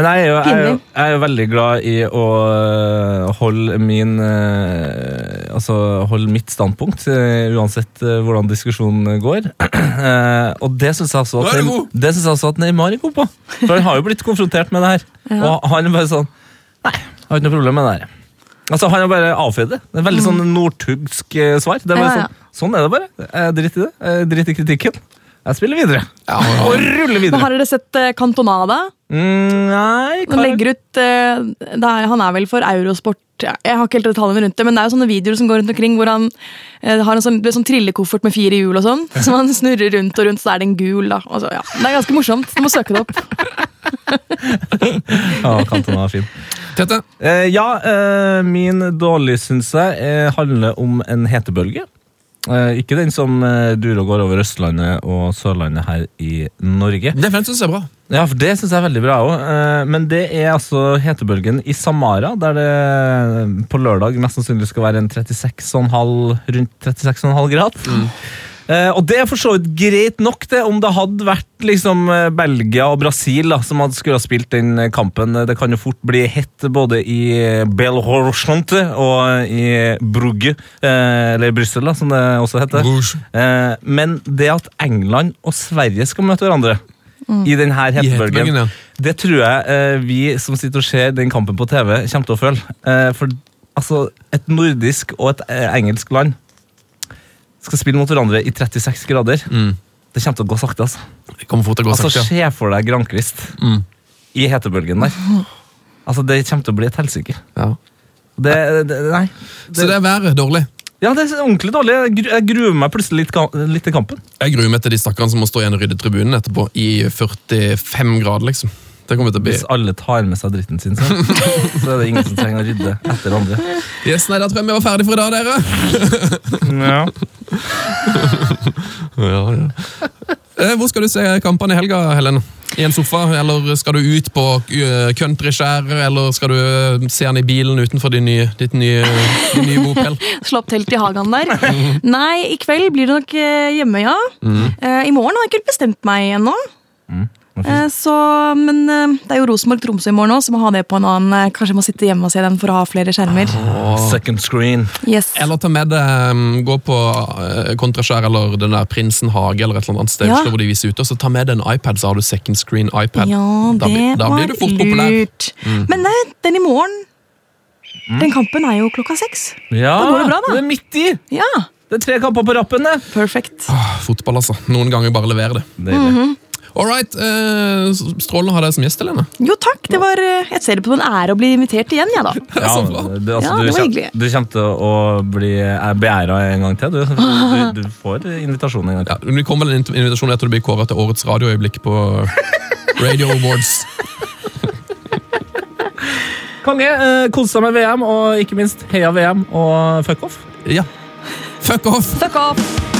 Men jeg er, jo, jeg, er jo, jeg er jo veldig glad i å øh, holde min øh, Altså holde mitt standpunkt, øh, uansett hvordan diskusjonen går. [CLEARS THROAT] Eh, og det syns jeg også at, er det synes jeg også at Neymar er god på. For han har jo blitt konfrontert med det her. Og han er bare sånn Nei, jeg har ikke noe problem med det her. Altså, Han har bare avfeid det. Det er veldig sånn nordtugsk eh, svar. Det er bare Mm. Ja, ja. sånn, sånn er det bare. Driter i det. Driter i kritikken. Jeg spiller videre. Ja, Og ruller Men videre. Har dere sett eh, Cantonada? Mm, nei, Han legger ut eh, det er, Han er vel for Eurosport Jeg har ikke helt detaljene rundt det, men det er jo sånne videoer som går rundt omkring hvor han eh, har en sånn, sånn trillekoffert med fire hjul og sånn, som han snurrer rundt og rundt, så er det en gul. da. Så, ja. Det er ganske morsomt. Du må søke det opp. [LAUGHS] Ja, Cantona er fin. Tete, Eh, ja, eh, min dårlig syns eh, handler om en hetebølge. Eh, ikke den som eh, durer og går over Østlandet og Sørlandet her i Norge. det synes jeg er bra. Ja, for Det syns jeg er veldig bra òg. Eh, men det er altså hetebølgen i Samara, der det på lørdag mest sannsynlig skal være en 36,5 rundt 36,5 grad. Eh, og det er for så vidt greit nok, det, om det hadde vært liksom eh, Belgia og Brasil da, som hadde skulle ha spilt den eh, kampen. Det kan jo fort bli hett både i eh, og i Brugge, eh, eller Brussel, da, som det også heter. Eh, men det at England og Sverige skal møte hverandre i denne I hetebølgen, hetebølgen, ja. det tror jeg eh, vi som sitter og ser den kampen på TV, kommer til å føle. Eh, for altså, et nordisk og et eh, engelsk land skal spille mot hverandre i 36 grader. Mm. Det kommer til å gå sakte. altså. Det kommer fort til å gå Altså, sakte. Se for deg Grankvist Mm. i hetebølgen der. Altså, Det kommer til å bli et helsike. Ja. Det, det, nei. Så det er været dårlig. Ja, det er ordentlig dårlig. Jeg gruer meg plutselig litt, litt til kampen. Jeg gruer meg til de stakkarene som må stå igjen og rydde tribunen etterpå i 45 grader, liksom. Det kommer til å bli Hvis alle tar med seg dritten sin, så, så er det ingen som trenger å rydde etter andre. Yes, nei, Da tror jeg vi var ferdig for i dag, dere. Ja. [LAUGHS] Ja, ja. Eh, Hvor skal du se kampene i helga, Helen? I en sofa, eller skal du ut på countryskjæret, countryskjær, eller skal du eh, se han i bilen utenfor din nye, ditt nye, din nye bopel? [LAUGHS] Slå opp telt i hagen der. Nei, i kveld blir det nok eh, hjemme, ja. Mm. I morgen har jeg ikke bestemt meg ennå. Eh, så, men eh, det er jo Rosenborg-Tromsø i morgen òg, så må ha det på en annen eh, Kanskje må sitte hjemme og se den for å ha flere skjermer. Second screen. Yes. Eller ta med deg mm, Gå på eh, Kontraskjær eller den der Prinsen hage eller et eller annet sted Ja. Hvor de viser ut, og så ta med deg en iPad, så har du second screen iPad. Ja, da, det blir- da blir var du fort populær. lurt. Men nei, den i morgen Den kampen er jo klokka seks. Ja, Da går det bra, da. det er midt i! Ja, Det er tre kamper på rappen, det. Perfekt. Ah, Fotball, altså. Noen ganger bare leverer det. Deilig. All right, Uh, Strålende å ha deg som gjest, Helene. Jo takk, det var eh, Jeg ser det på en ære å bli invitert igjen, jeg, da. [LAUGHS] Ja, det, altså, Ja, du, det var hyggelig. du kommer til å bli beæra en gang til. Du, [LAUGHS] du, du får invitasjon en gang Ja, til. det kommer vel en invitasjon etter du blir kåret til årets radioøyeblikk på [LAUGHS] Radio Awards. Konge, Uh, kos deg med VM, og ikke minst heia VM og fuck off. Ja. Fuck off! Fuck off!